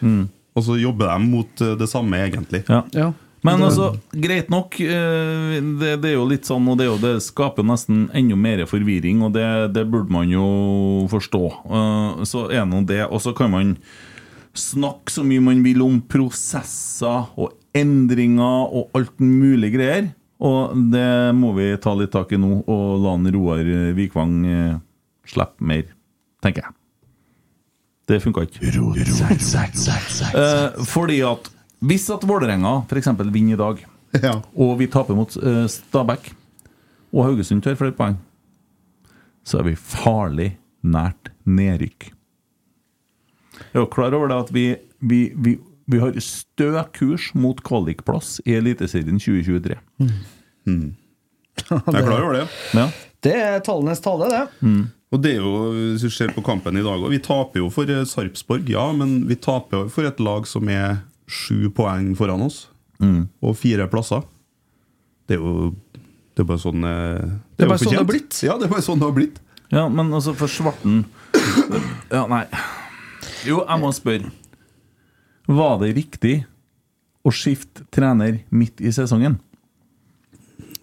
Og så jobber de mot eh, det samme, egentlig. ja. Ja. Men altså, greit nok. eh, Det, det er jo litt sånn, og det, er jo, det skaper nesten enda mer forvirring, og det, det burde man jo forstå. Eh, Så er nå det. Og så kan man snakke så mye man vil om prosesser og endringer og alt mulig greier. Og det må vi ta litt tak i nå, og la Roar Vikvang slippe mer, tenker jeg. Det funka ikke. Eh, fordi at hvis at Vålerenga f.eks. vinner i dag, Ja. og vi taper mot eh, Stabæk, og Haugesund tar flere poeng, så er vi farlig nært nedrykk. Jeg er klar over det at vi, vi, vi, vi har stø kurs mot kvalikplass i Eliteserien 2023. Jeg er klar over det. Ja. Det er tallenes tale, det. Og det er jo, Hvis du ser på kampen i dag Vi taper jo for eh, Sarpsborg, ja, men vi taper jo for et lag som er sju poeng foran oss. Og fire plasser. Det er jo Det er bare sånn eh, Det er jo bare sånn det har blitt. Ja, det er bare sånn det har blitt. ja, men altså, for Svarten Ja, nei. Jo, jeg må spørre. Var det riktig å skifte trener midt i sesongen?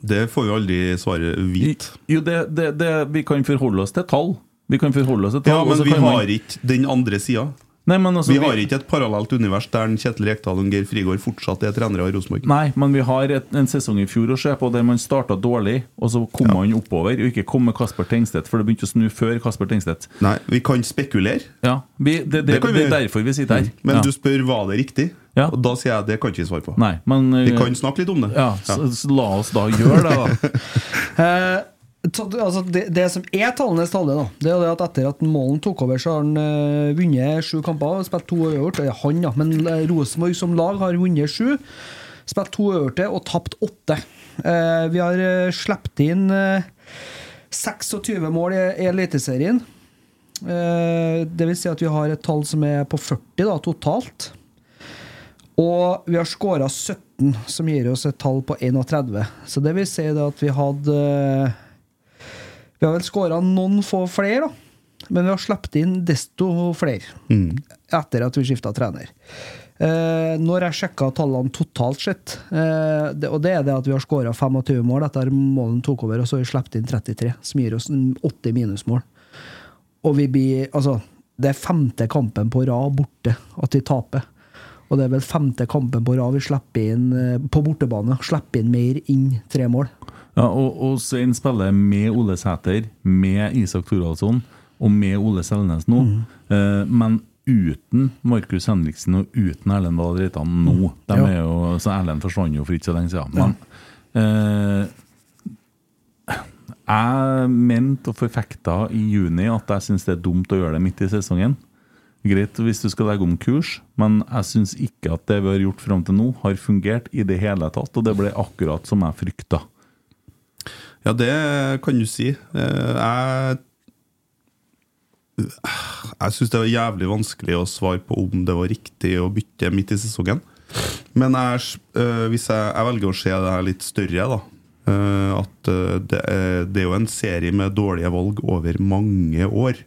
Det får vi aldri svaret vite. Jo, det, det, det, vi kan forholde oss til tall. Vi kan forholde oss til tall. Ja, men vi har man- ikke den andre sida. Nei, men altså, Vi har ikke et parallelt univers der Kjetil Rekdal og Geir Frigård fortsatt er trenere av Rosenborg. Nei, men vi har et, en sesong i fjor å se på der man starta dårlig, og så kom man oppover, og ikke kom med Kasper Tengstedt, for det begynte å snu før Kasper Tengstedt. Nei, vi kan spekulere. Ja, vi, det, det, Det kan det, er derfor vi sitter her. Men ja. du spør var det riktig, Ja. og da sier jeg det kan ikke vi svare på. Nei, men Vi eh, kan snakke litt om det. ja, så, så la oss da gjøre det, da. Altså det, det som er tallenes tale, da, det er det at etter at Målen tok over, så har han eh, vunnet sju kamper spilt to uavgjort. Eh, Han, ja, men eh, Rosenborg som lag har vunnet sju, spilt to uavgjorte og tapt åtte. Eh, vi har uh, sluppet inn eh, 26 mål i, Eliteserien. Eh, det vil si at vi har et tall som er på 40 da, totalt. Og vi har skåra 17, som gir oss et tall på 31. Så det vil si det at vi hadde Vi har vel skåra noen få flere, da. men vi har sluppet inn desto flere etter at vi skifta trener. Eh, når jeg sjekka tallene totalt sett, eh, det, og det er det at vi har skåra 25 mål etter målen tok over, og så har vi sluppet inn 33, som gir oss 80 minusmål. Og vi blir Altså, det er femte kampen på rad borte at vi taper. Og det er vel femte kampen på rad vi slipper inn eh, på bortebane. Slipper inn mer inn tre mål. Ja, og, og Svein spiller med Ole Sæter, med Isak Thoralsson og med Ole Selnes nå. Eh, men uten Markus Henriksen og uten Erlend Dahl Reitan nå. De Ja. er jo, så Erlend forsvant jo for ikke så lenge siden. Men eh, jeg mente og forfekta i juni at jeg syns det er dumt å gjøre det midt i sesongen. Greit hvis du skal legge om kurs, men jeg syns ikke at det vi har gjort fram til nå, har fungert i det hele tatt. Og det ble akkurat som jeg frykta. Ja, det kan du si. Eh, Jeg Jeg syns det var jævlig vanskelig å svare på om det var riktig å bytte midt i sesongen. Men jeg, eh, hvis jeg, jeg velger å se det her litt større, da. eh, At det er, det er jo en serie med dårlige valg over mange år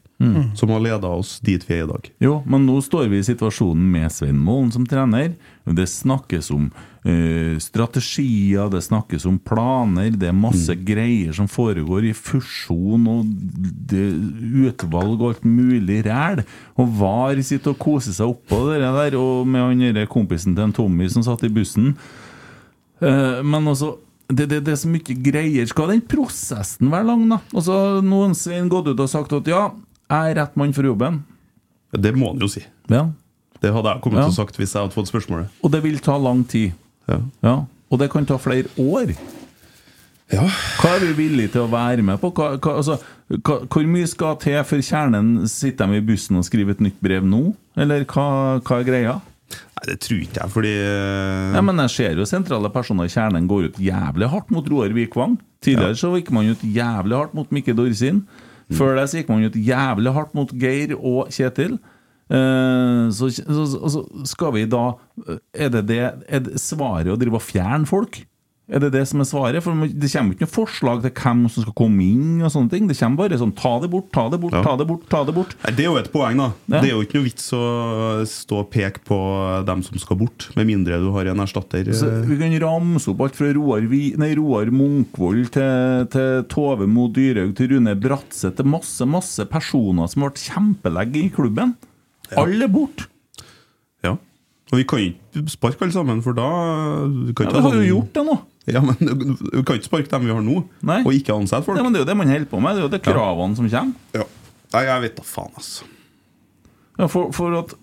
som har leda oss dit vi er i dag. Jo, men nå står vi i situasjonen med Svein Målen som trener. Det snakkes om eh, strategier, det snakkes om planer, det er masse greier som foregår i fusjon og det, utvalg og alt mulig ræl. Og VAR sitter og koser seg oppå det der, og med han derre kompisen til en Tommy som satt i bussen. Uh, men altså det, det, det er så mye greier. Skal den prosessen være lang, da? Og så noen Svein gått ut og sagt at ja, jeg er rett mann for jobben. Det må han jo si. Ja. Det hadde jeg kommet Ja. til å sagt hvis jeg hadde fått spørsmålet. Og det vil ta lang tid. Ja. Ja. Og det kan ta flere år. Ja. Hva er vi villige til å være med på? Hva, hva, altså, hva, hvor mye skal til før kjernen sitter de i bussen og skriver et nytt brev nå? Eller hva, er greia? Nei, det tror ikke jeg, fordi eh, Ja, men Jeg ser jo sentrale personer i kjernen går ut jævlig hardt mot Roar Vikvang. Tidligere så gikk man ut jævlig hardt mot Mikke Dorsin. Før det så gikk man ut jævlig hardt mot Geir og Kjetil. Eh, så, så, så, skal vi da Er det det er det svaret å drive og fjerne folk? Er det det som er svaret? For Det kommer ikke noe forslag til hvem som skal komme inn. og sånne ting Det kommer bare sånn ta det bort, ta det bort, Ja. ta det bort. ta Det bort Nei, Det er jo et poeng, da. Ja. Det er jo ikke noe vits å stå og peke på dem som skal bort, med mindre du har en erstatter. Så vi kan ramse opp alt fra Roar, Vi- nei, Roar Munkvold til, til Tove Mo Dyrhaug til Rune Bratseth til masse masse personer som ble kjempelegge i klubben. Alle bort. Ja. Og vi kan ikke sparke alle sammen, for da vi kan Ja, ikke vi ha sånn- gjort det nå. Ja, men Vi kan ikke sparke dem vi har nå, Nei. og ikke ansette folk. Ja, men Det er jo det man holder på med. Det er jo de kravene som kommer. Ja. Nei, jeg vet da faen, altså. Ja, for, for at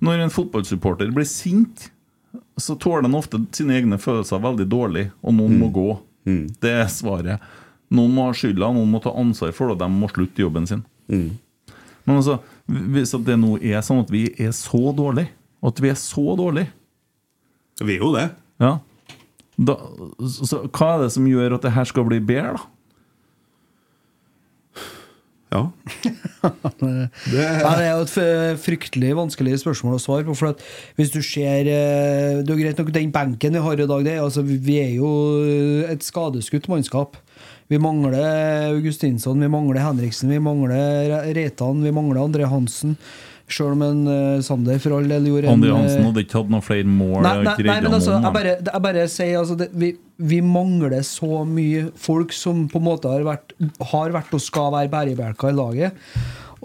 når en fotballsupporter blir sint, så tåler han ofte sine egne følelser veldig dårlig, og noen må gå. Det er svaret. Noen må ha skylda, noen må ta ansvar for det, og de må slutte jobben sin. Men altså, hvis det nå er sånn at vi er så dårlige, at vi er så dårlige Vi er jo det. ja, da, så, så, Hva er det som gjør at det her skal bli bedre, da? Ja. Ja, det er jo et fryktelig vanskelig spørsmål å svare på. For at hvis du ser eh, Det er jo greit nok den benken vi har i dag, det, altså, vi er jo et skadeskutt mannskap. Vi mangler Augustinsson, vi mangler Henriksen, vi mangler Re- Reitan, vi mangler André Hansen. Sjøl om en uh, Sander for all del gjorde André eh, Hansen hadde ikke hatt noen flere mål. Nei, nei, nei men altså, jeg bare, jeg bare sier altså, det, vi, vi mangler så mye folk som på en måte har vært, har vært og skal være bærebjelker i laget.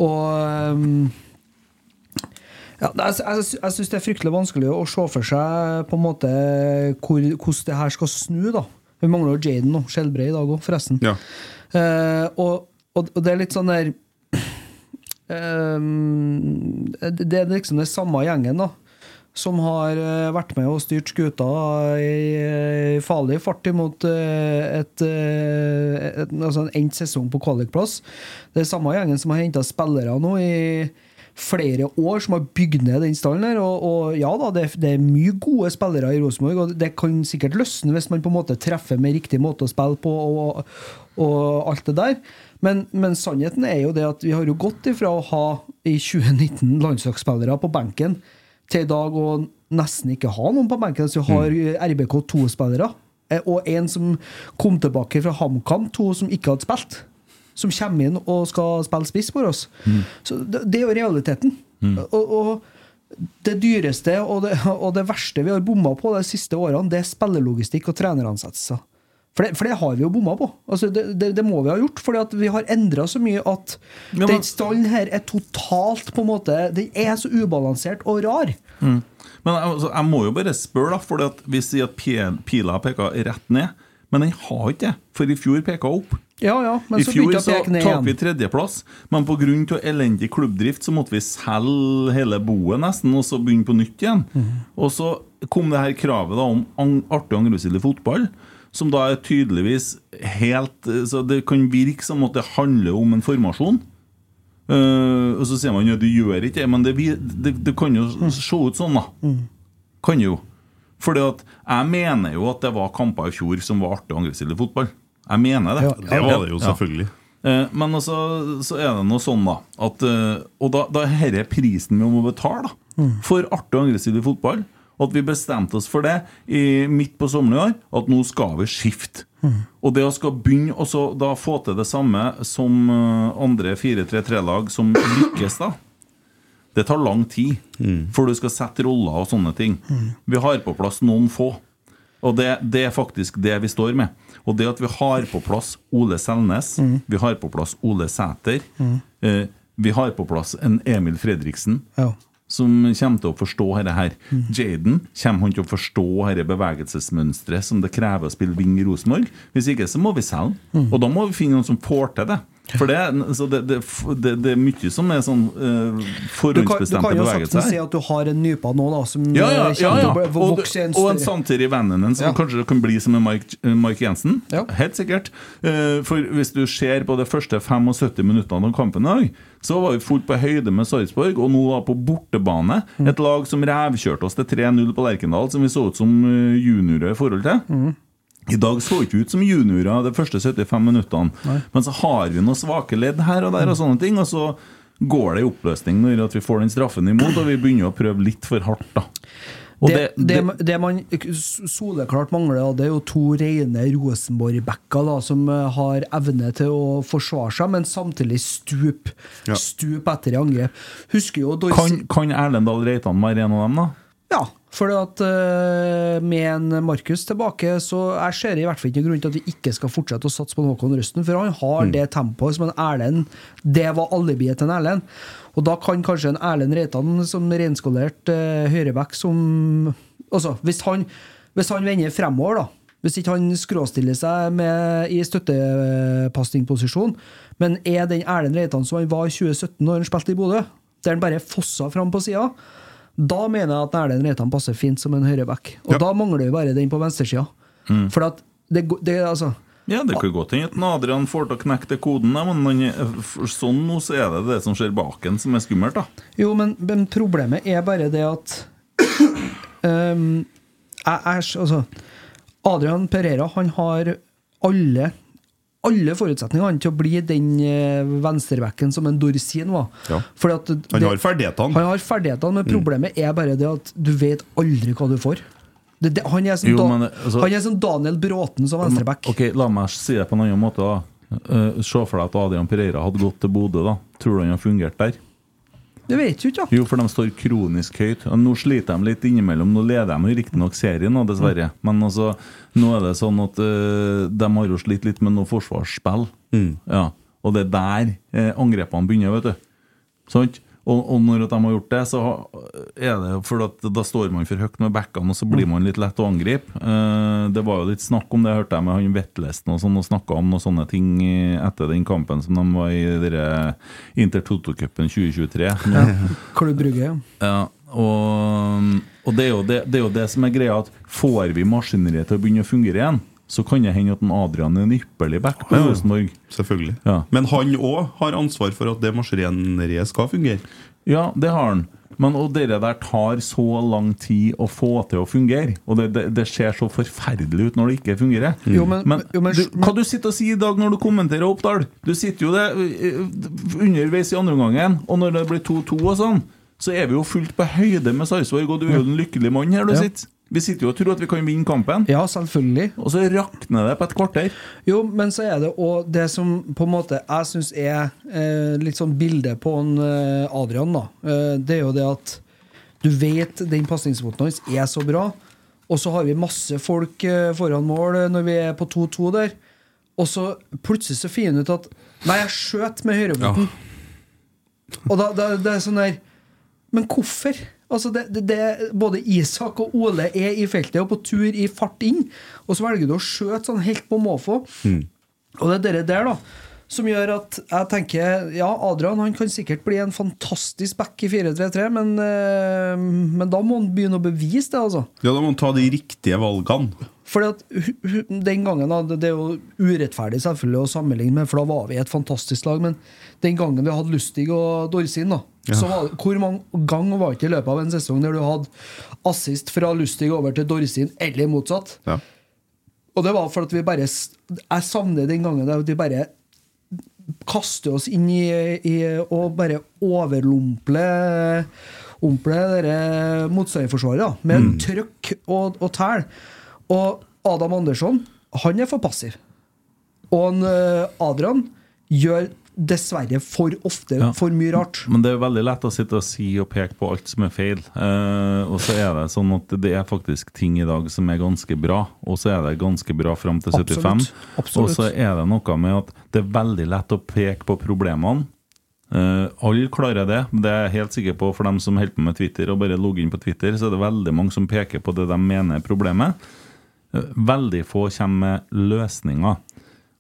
Og um, ja, jeg, jeg, jeg syns det er fryktelig vanskelig å se for seg på en måte hvor, hvordan det her skal snu. da Vi mangler jo Jaden og Skjelbred i dag òg, forresten. Ja. Uh, og, og, og det er litt sånn der uh, det det er liksom den samme gjengen da som har eh, vært med og styrt skuta i farlig fart imot et, et, altså en endt sesong på kvalikplass. Det er samme gjengen som har henta spillere nå i flere år, som har bygd ned den stallen her. Og, og ja da, det, det er mye gode spillere i Rosenborg, og det kan sikkert løsne hvis man på en måte treffer med riktig måte å spille på og, og alt det der. Men, men sannheten er jo det at vi har jo gått ifra å ha i 2019 landslagsspillere på benken til i dag å nesten ikke ha noen på benken. Så vi har RBK to spillere, og en som kom tilbake fra HamKam, to som ikke hadde spilt. Som kommer inn og skal spille spiss for oss. Så det, det er jo realiteten. Og, og det dyreste og det, og det verste vi har bomma på de siste årene, det er spillelogistikk og treneransettelser. For det, for det har vi jo bomma på. Altså det, det, det må vi ha gjort, fordi vi har endra så mye at Ja, men- den stallen her er totalt på en måte Den er så ubalansert og rar. Men altså, jeg må jo bare spørre, da, for vi sier at pi- pila peker rett ned. Men den har ikke det, for i fjor peka opp. Ja, ja, men I så fjor så tok vi tredjeplass, men pga. elendig klubbdrift så måtte vi selge hele boet nesten, og så begynne på nytt igjen. Mm. Og så kom det her kravet da om artig i fotball, som da er tydeligvis helt Så det kan virke som at det handler om en formasjon. Uh, og så sier man ja, du gjør ikke det, men det, det, det kan jo se ut sånn, da. Kan jo. Fordi at jeg mener jo at det var kamper i fjor som var artig i fotball. Jeg mener det. Ja. Det var det jo, Ja. selvfølgelig. Eh, Men altså, så er det noe sånn, da. At, eh, og da, da er dette prisen vi må betale da, for artig og aggressiv fotball. At vi bestemte oss for det i, midt på sommeren i år, at nå skal vi skifte. Og det å skal begynne å så da få til det samme som eh, andre 4-3-3-lag som lykkes, da. Det tar lang tid før du skal sette roller og sånne ting. Vi har på plass noen få. Og det, det er faktisk det vi står med. Og det at vi har på plass Ole Selnes, vi har på plass Ole Sæter, eh, vi har på plass en Emil Fredriksen, Ja. som kommer til å forstå dette her. Jaden kommer han til å forstå dette bevegelsesmønsteret som det krever å spille wing i Rosenborg. Hvis ikke så må vi selge. Og da må vi finne noen som får til det. For det, så det, det, det, er mye som er sånn uh, forhåndsbestemte bevegelser. du kan jo bevegelser. si at du har en nypa nå da som Ja, ja, eh, ja, ja. Og, en og en samtidig vennen din som Ja. kanskje kan bli som en Mike, eh, Mike Jensen. Ja. Helt sikkert. Uh, For hvis du ser på de første 75 minuttene av kampen i dag, så var vi fullt på høyde med Sarpsborg, og nå da på bortebane. Mm. Et lag som revkjørte oss til 3-0 på Lerkendal, som vi så ut som eh, juniorer i forhold til. Mm. I dag så ikke vi ut som juniorer de første 75 minuttene. Men så har vi noen svake ledd her og der, og sånne ting. Og så går det i oppløsning når vi får den straffen imot, og vi begynner å prøve litt for hardt. da og det, det, det man soleklart mangler, det er jo to rene Rosenborg-backer som eh, har evne til å forsvare seg, men samtidig stup Ja. Stup etter i angrep. Husker jo Dorsi Kan, kan Erlend Dahl Reitan være en av dem, da? Ja, for at uh, med en Markus tilbake, så jeg ser i hvert fall ikke grunn til at vi ikke skal fortsette å satse på Håkon Røsten, for han har det tempoet som en Erlend Det var alibiet til en Erlend. Og da kan kanskje en Erlend Reitan som reinskolert uh, høyreback som Altså, hvis han, hvis han vender fremover, da hvis ikke han skråstiller seg med, i støttepasningposisjon, men er den Erlend Reitan som han var i 2017 når han spilte i Bodø, der han bare fossa fram på sida, da mener jeg at Erlend Reitan passer fint som en høyreback. Og Ja. da mangler vi bare den på venstresida. For at det, det altså Ja, det kan godt hende at Adrian får til å knekke koden, men er- sånn nå så er det det som skjer bak en, som er skummelt. da Jo, men, men problemet er bare det at um, jeg, jeg, altså, Adrian Pereira han har alle alle forutsetningene til å bli den eh, venstrebacken som en Dorsin var. Ja. Fordi at Han har ferdighetene. Han har ferdighetene, men problemet er bare det at du vet aldri hva du får. Det, det, han, er som Jo, da, men, altså- han er som Daniel Bråten som venstreback. Ok, La meg si det på en annen måte. da uh, Se for deg at Adrian Pereira hadde gått til Bodø. da Tror du han har fungert der? Du vet jo ikke, da. Jo, for de står kronisk høyt. Og nå sliter de litt innimellom. Nå leder de riktignok serien, nå, dessverre. Men altså, nå er det sånn at uh, de har jo slitt litt med noe forsvarsspill. Ja. Og det er der eh, angrepene begynner, vet du. Sant? Og, og når de har gjort det, så er det for at da står man for høyt med backene, og så blir man litt lett å angripe. Eh, det var jo litt snakk om det, hørte jeg med han Vetlesen og sånn, og snakka om noen sånne ting etter den kampen som de var i Inter Toto-cupen 2023. Ja. Klubb Brugge, ja, og, og det, er jo det, det er jo det som er greia, at får vi maskineriet til å begynne å fungere igjen, så kan det hende at en Adrian er en ypperlig back på. Rosenborg. Selvfølgelig. Ja. Men han òg har ansvar for at det maskineriet skal fungere. Ja, det har han. Men og dere der tar så lang tid å få til å fungere. Og det, det, det ser så forferdelig ut når det ikke fungerer. Jo, men- men, jo, men- du, hva du sitter og sier i dag når du kommenterer Oppdal? Du sitter jo det eh, underveis i andre omgangen, og når det blir 2-2 og sånn, så er vi jo fullt på høyde med Sarpsborg, og du er jo den lykkelig mannen her du Ja. sitter. Vi sitter jo og tror at vi kan vinne kampen, Ja, selvfølgelig. og så rakner det på et kvarter. Jo, men så er det òg det som på en måte jeg syns er eh, litt sånn bilde på en eh, Adrian, da. Eh, det er jo det at du vet den pasningsfoten hans er så bra, og så har vi masse folk eh, foran mål eh, når vi er på 2-2 der, og så plutselig så finner han ut at Nei, jeg skjøt med høyrefoten. Og da, da det er sånn der Men hvorfor? Altså det, det, det, både Isak og Ole er i feltet og på tur i fart inn, og så velger du å skjøte sånn helt på måfå. Og det er det der, da, som gjør at jeg tenker Ja, Adrian han kan sikkert bli en fantastisk back i 4-3-3, men, eh, men da må han begynne å bevise det, altså. Ja, da må han ta de riktige valgene. Fordi at den gangen da, det det er jo urettferdig selvfølgelig å sammenligne med, for da var vi et fantastisk lag. Men den gangen vi hadde Lustig og Dorsin, da så var Hvor mange ganger var det ikke i løpet av en sesong der du hadde assist fra Lustig over til Dorsin, eller motsatt? Ja. Og det var for at vi bare Jeg savner den gangen der vi bare kaster oss inn i, i og bare overlumpler dere motstanderforsvaret med trøkk og, og tæl. Og Adam Andersson, han er for passiv. Og eh, Adrian gjør dessverre for ofte Ja. for mye rart. Men det er veldig lett å sitte og si og peke på alt som er feil. Eh, og så er det sånn at det er faktisk ting i dag som er ganske bra, og så er det ganske bra fram til 75. Absolutt. Absolutt. Og så er det noe med at det er veldig lett å peke på problemene. Uh, alle klarer det, det er jeg helt sikker på for dem som holder på med Twitter og bare logger inn på Twitter, så er det veldig mange som peker på det de mener er problemet. Uh, Veldig få kommer med løsninger.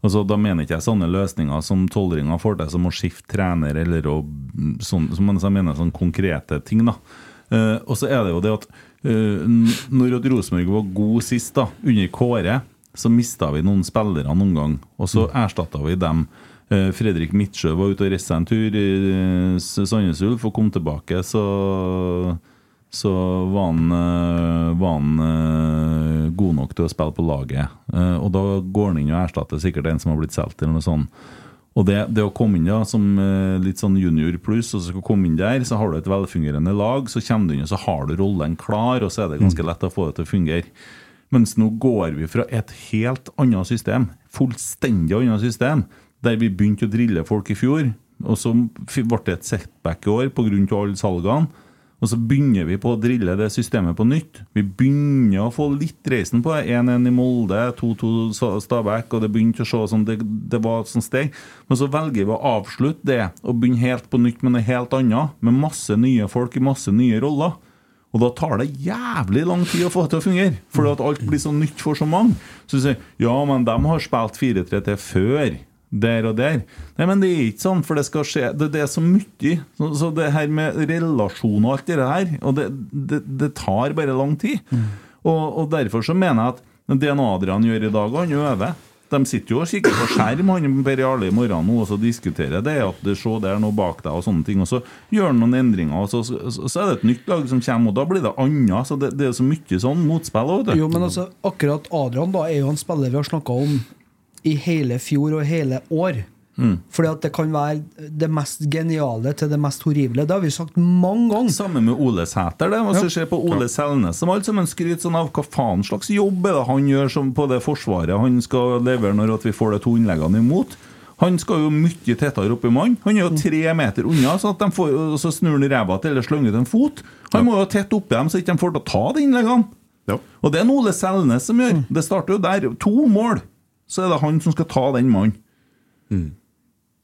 Altså, da mener ikke jeg sånne løsninger som tolvringer får til, som å skifte trener eller mm, sånn, som jeg mener sånn konkrete ting. da. Uh, og så er det jo det at uh, når Rosenborg var god sist, da, under Kåre, så mista vi noen spillere noen gang, og så erstatta vi dem. Uh, Fredrik Midtsjø var ute og reiste en tur i Sandnes Ulf og kom tilbake, så så var han, eh, var han eh, god nok til å spille på laget. Eh, og da går han inn og erstatter sikkert en som har blitt solgt, eller noe sånt. Og det, det å komme inn da som litt sånn junior pluss, og så skal komme inn der, så har du et velfungerende lag, så kommer du inn og så har du rollen klar, og så er det ganske lett å få det til å fungere. Mens nå går vi fra et helt annet system, fullstendig annet system, der vi begynte å drille folk i fjor, og så ble det et setback i år pga. alle salgene. Og så begynner vi på å drille det systemet på nytt. Vi begynner å få litt reisen på det. 1-1 i Molde, 2-2 Stabæk, og det begynte å se sånn, det, det var et sånt steg. Men så velger vi å avslutte det og begynne helt på nytt med noe helt annet. Med masse nye folk i masse nye roller. Og da tar det jævlig lang tid å få det til å fungere. Fordi at alt blir så nytt for så mange. Så du sier ja, men de har spilt 4-3-3 før. Der og der. Nei, men det er ikke sånn, for det skal skje Det, det er så mye. Så, så det her med relasjon og alt det her, og det, det, det tar bare lang tid. Og, og derfor så mener jeg at det nå Adrian gjør i dag, han øver. De sitter jo og kikker på skjerm han Per Jarle i morgen nå, og så diskuterer det at det se der noe bak deg og sånne ting. Og så gjør han noen endringer, og så, så, så er det et nytt lag som kommer, og da blir det annet. Så det, det er så mye sånn motspill òg, vet du. Jo, men altså, akkurat Adrian da er jo en spiller vi har snakka om i hele fjor og hele år. Fordi at det kan være det mest geniale til det mest horrible. Det har vi sagt mange ganger. Samme med Ole Sæter. det Hvis Ja. ser på Ole Selnes, som alt sammen skryter sånn av hva faen slags jobb er det han gjør som på det forsvaret han skal levere når at vi får de to innleggene imot. Han skal jo mye tettere opp i mann. Han er jo tre meter unna, så, at de får, så snur han ræva til eller slenger ut en fot. Han må jo tett oppi dem, så ikke de får til å ta de innleggene. Ja. Og det er en Ole Selnes som gjør. Det starter jo der. To mål, så er det han som skal ta den mannen.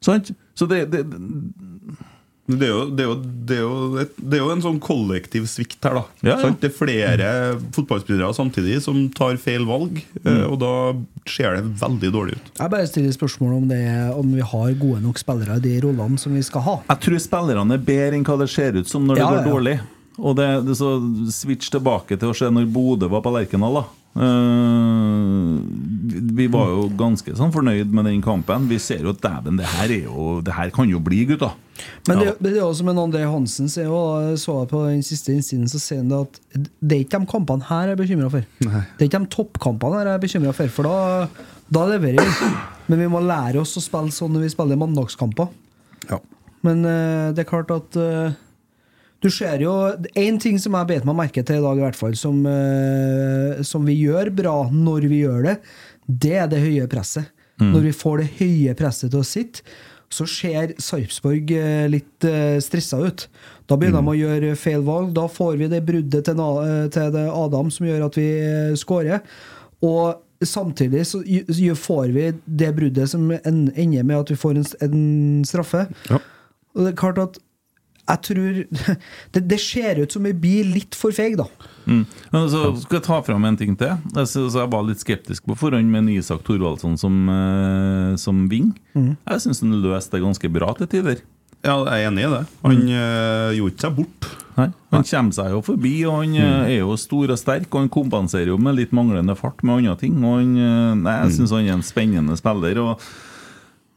Sant? Så det, det, Det er, jo, det, er jo, det, er jo et, det er jo en sånn kollektiv svikt her, da. Ja, ja. Det er flere fotballspillere samtidig som tar feil valg, Mm. eh, og da ser det veldig dårlig ut. Jeg bare stiller spørsmål om, det, om vi har gode nok spillere i de rollene som vi skal ha. Jeg tror spillerne er bedre enn hva det ser ut som når det Ja, går ja, ja. dårlig. Og det, det så switch tilbake til å se når Bodø var på Lerkendal. da. Eh, vi var jo ganske sånn fornøyd med den kampen. Vi ser jo at dæven, det her er jo Det her kan jo bli, gutta. Men Ja. det, det er jo som en André Hansen sier, og jeg så på den siste innsiden, så sier han det at det er ikke de kampene her jeg er bekymra for. Det er ikke de toppkampene her jeg er bekymra for, for da, da leverer vi. Men vi må lære oss å spille sånn når vi spiller mandagskamper. Ja. Men uh, det er klart at eh, Du ser jo Én ting som jeg bet meg merke til i dag, i hvert fall, som, eh, som vi gjør bra når vi gjør det, det er det høye presset. Når vi får det høye presset til å sitte, så ser Sarpsborg eh, litt uh, stressa ut. Da begynner de å gjøre feil valg. Da får vi det bruddet til, eh, til det Adam som gjør at vi skårer. Og samtidig så får vi det bruddet som ender med at vi får en, straffe. straffe. Og det er klart at jeg tror det, det ser ut som vi blir litt for feige, da. Mm. Men så skal jeg ta fram en ting til. Jeg, synes jeg var litt skeptisk på forhånd med Isak Thorvaldsson som, ving som wing. Jeg syns han løste det ganske bra til tider. Ja, jeg er enig i det. Han eh, gjorde ikke seg bort. Nei, Han kommer seg jo forbi, og han mm. er jo stor og sterk. Og han kompenserer jo med litt manglende fart med andre ting. Og han, eh, nei, Jeg syns han er en spennende spiller. Og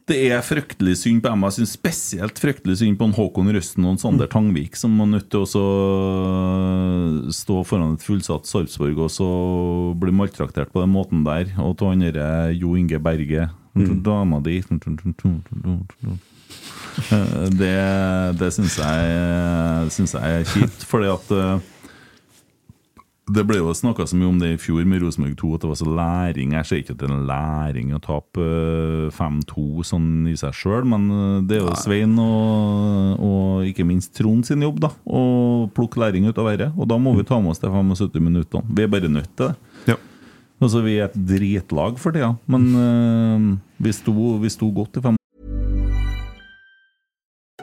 det er fryktelig synd på dem. Jeg syns spesielt fryktelig synd på en Håkon Røsten og en Sander Tangvik, som var nødt til å stå foran et fullsatt Sarpsborg og så bli maltraktert på den måten der. Og til han derre Jo Inge Berge. Dama di Eh, Det, det syns jeg, synes jeg er kjipt, fordi at eh, det ble jo snakka så mye om det i fjor med Rosenborg 2, at det var så læring. Jeg ser ikke at det er en læring å tape eh, 5-2 sånn i seg sjøl, men eh, det er jo Svein og, og ikke minst Trond sin jobb da å plukke læring ut av dette. Og da må vi ta med oss de 75 minuttene. Vi er bare nødt til det. Ja. Altså, Vi er et dritlag for tida, men uh, vi, sto, vi sto godt i fem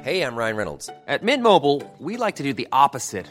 Hey, I'm Ryan Reynolds. At Mint Mobile, we like to do the opposite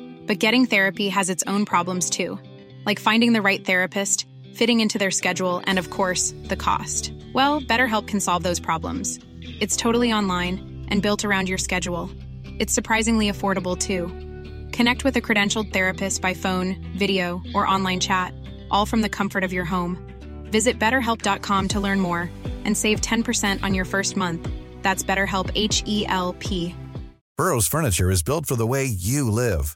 but getting therapy has its own problems too, like finding the right therapist, fitting into their schedule, and of course, the cost. Well, BetterHelp can solve those problems. It's totally online and built around your schedule. It's surprisingly affordable too. Connect with a credentialed therapist by phone, video, or online chat, all from the comfort of your home. Visit betterhelp.com to learn more and save 10% on your first month. That's BetterHelp H E L P. Burrow's furniture is built for the way you live.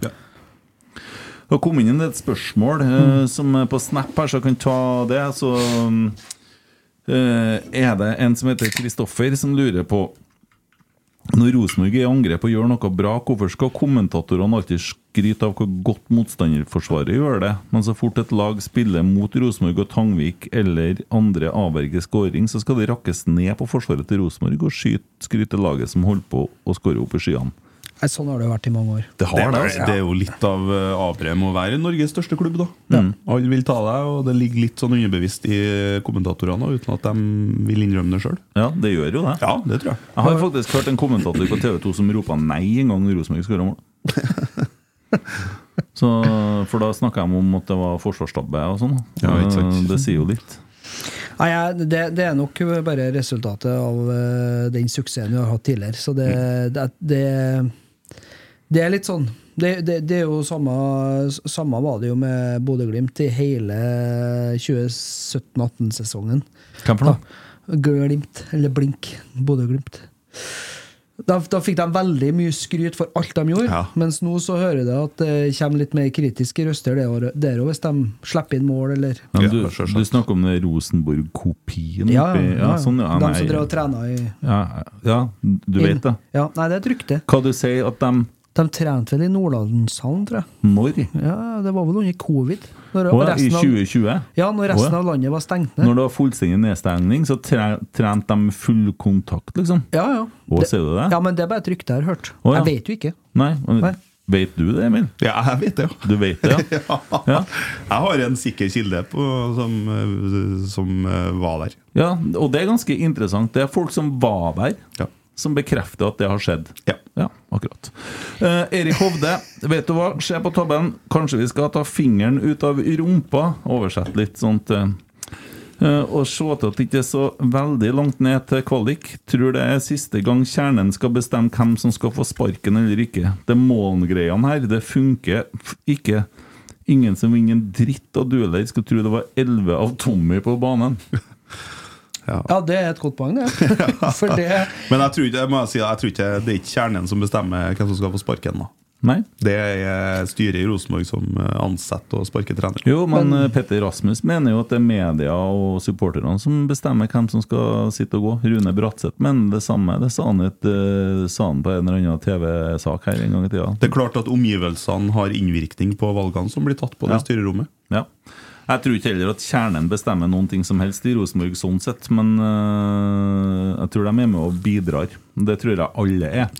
70. Det har kommet inn et spørsmål eh, som er på Snap her, så jeg kan ta det. Så eh, er det en som heter Kristoffer, som lurer på Når Rosenborg er i angrep og gjør noe bra, hvorfor skal kommentatorene alltid skryte av hvor godt motstanderforsvaret gjør det, men så fort et lag spiller mot Rosenborg og Tangvik eller andre avverger skåring, så skal det rakkes ned på forsvaret til Rosenborg og skryte laget som holder på å skåre opp i skyene? Nei, sånn har det jo vært i mange år. Det har det, er- altså. det er jo litt av uh, avbrevet å være Norges største klubb, da. Alle vil ta deg, og det ligger litt sånn underbevisst i kommentatorene, uten at de vil innrømme det sjøl. Ja, det gjør jo det. Ja, det tror jeg. Jeg har faktisk hørt en kommentator på TV 2 som ropa nei en gang når Rosenborg skåra mål. Så, for da snakka de om at det var forsvarstabbe og sånn. Ja. Det sier jo litt. Nei, det, det er nok bare resultatet av eh, den suksessen vi har hatt tidligere. Så det, det, det, det er litt sånn det, det, det er jo samme, samme var det jo med Bodø-Glimt i hele 2017-18-sesongen. Hvem for noe? Glimt, eller Blink. Bodø-Glimt. Da, da fikk de veldig mye skryt for alt de gjorde, Ja. mens nå så hører jeg at det kommer litt mer kritiske røster der òg, hvis de slipper inn mål, eller Ja, du, du snakker om den Rosenborg-kopien Ja, ja, ja. sånn, ja, de nei, som drev og trena i ja, ja, du vet det. Ja, nei, det er et rykte. Hva du sier at de De trente vel i Nordlandshallen, tror jeg. Når? Ja, Det var vel under covid. Når, ja, I 2020? av, 2020? ja, når resten Å, ja. av landet var stengt ned. Når det var fullstendig nedstengning, så tre, trente de full kontakt, liksom? Ja, ja. Å, Det- sier du det? Ja, men det er bare et rykte jeg har hørt. Å, ja. Jeg vet jo ikke. Nei, men Nei. Vet du det, Emil? Ja, jeg vet det, ja. Du vet det, ja? ja. Jeg har en sikker kilde på, som, eh, som eh, var der. Ja, og det er ganske interessant. Det er folk som var der, som bekrefter at det har skjedd. Ja, akkurat. Eh, Erik Hovde, vet du hva? Se på tabben. Kanskje vi skal ta fingeren ut av rumpa? Oversett litt sånt. eh, eh, og se til at det ikke er så veldig langt ned til kvalik. Tror det er siste gang kjernen skal bestemme hvem som skal få sparken eller ikke. Det målgreiene her, det funker ikke. Ingen som vinner en dritt av dueller. Skal tro det var 11 av Tommy på banen. Ja, det er et godt poeng, det. For det Men jeg tror ikke, jeg si, jeg tror ikke det er ikke kjernen som bestemmer hvem som skal få sparken. da Nei. Det er styret i Rosenborg som eh, ansetter og sparker trener. Jo, men, men, Petter Rasmus mener jo at det er media og supporterne som bestemmer hvem som skal sitte og gå. Rune Bratseth mener det samme. Det sa han, et, eh, sa han på en eller annen TV-sak her en gang i tida. Det er klart at omgivelsene har innvirkning på valgene som blir tatt på det Ja. styrerommet. Ja. Jeg tror ikke heller at kjernen bestemmer noen ting som helst i Rosenborg sånn sett, men øh, jeg tror de er med og bidrar. Det tror jeg alle er.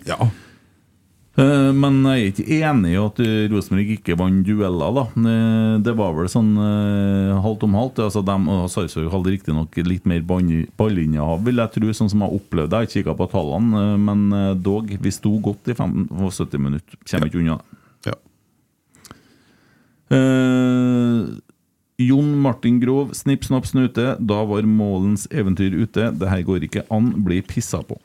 Eh, Men jeg er ikke enig i at eh, Rosenborg ikke vant dueller. da Det var vel sånn uh, halvt om halvt. Altså de, Sarpsborg hadde riktignok litt mer ball- ballinnehav, vil jeg tro, sånn som jeg opplevde det. Jeg kikka på tallene, uh, men dog, vi sto godt i 75 minutter. Kommer ikke unna. det. Ja. Eh, Jon Martin Grov, snipp, snapp, snute. Da var Målens eventyr ute. Det her går ikke an. Blir pissa på.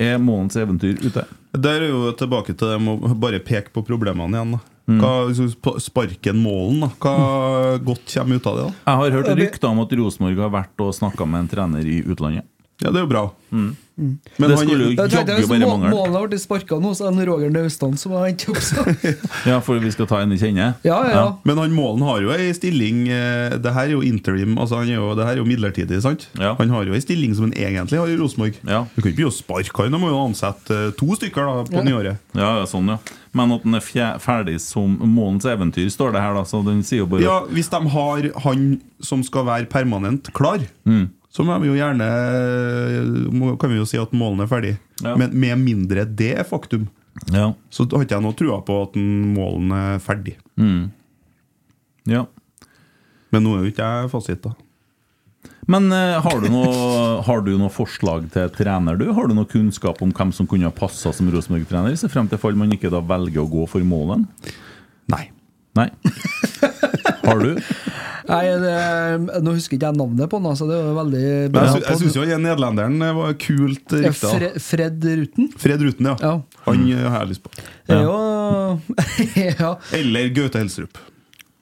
Er Målens eventyr ute? Der er jo tilbake til det med å bare peke på problemene igjen. da Mm. Hva, hvis Sparken målen, da. Hva godt kommer ut av det? da? Jeg har hørt rykter om at Rosenborg har vært og snakka med en trener i utlandet. Ja, det er jo bra. Mm. Mm. Men det han- skulle jo jaggu bare mangle. Målet har blitt sparka nå, så er det Roger Naustdal som har hentet opp seg. Ja, for vi skal ta en vi kjenne? Ja, ja, ja. Men han Målen har jo ei stilling eh, Det her er jo interim, altså han er jo, det her er jo midlertidig. sant? Han har jo ei stilling som han egentlig har i Rosenborg. Du kan ikke begynne å sparke han, da må jo ansette eh, to stykker da på Ja. nyåret. Ja, ja, sånn, ja. Men at den er fje- ferdig som Målens eventyr, står det her, da. Så den sier jo bare Ja, Hvis de har han som skal være permanent klar, Mm. Så må vi jo gjerne Kan vi jo si at målene er ferdig. Ja. Men med mindre det er faktum, Ja. så har ikke jeg noe trua på at målene målen er ferdig. Mm. Ja. Men nå er jo ikke jeg fasit, da. Men uh, har, du noe, har du noe forslag til trener, du? Har du noe kunnskap om hvem som kunne ha passa som Rosenborg-trener? Så frem til fall man ikke da velger å gå for målen? Nei. Nei. Har du? Nei, det, Nå husker ikke jeg navnet på den, altså. Det var veldig Men jeg, sy jeg syns jo han nederlenderen eh, var kult Ja, rykta. Fre Fred Ruten? Fred Ruten, ja. Han eh, har jeg lyst på. Ja. ja. Eller Gaute Helserup.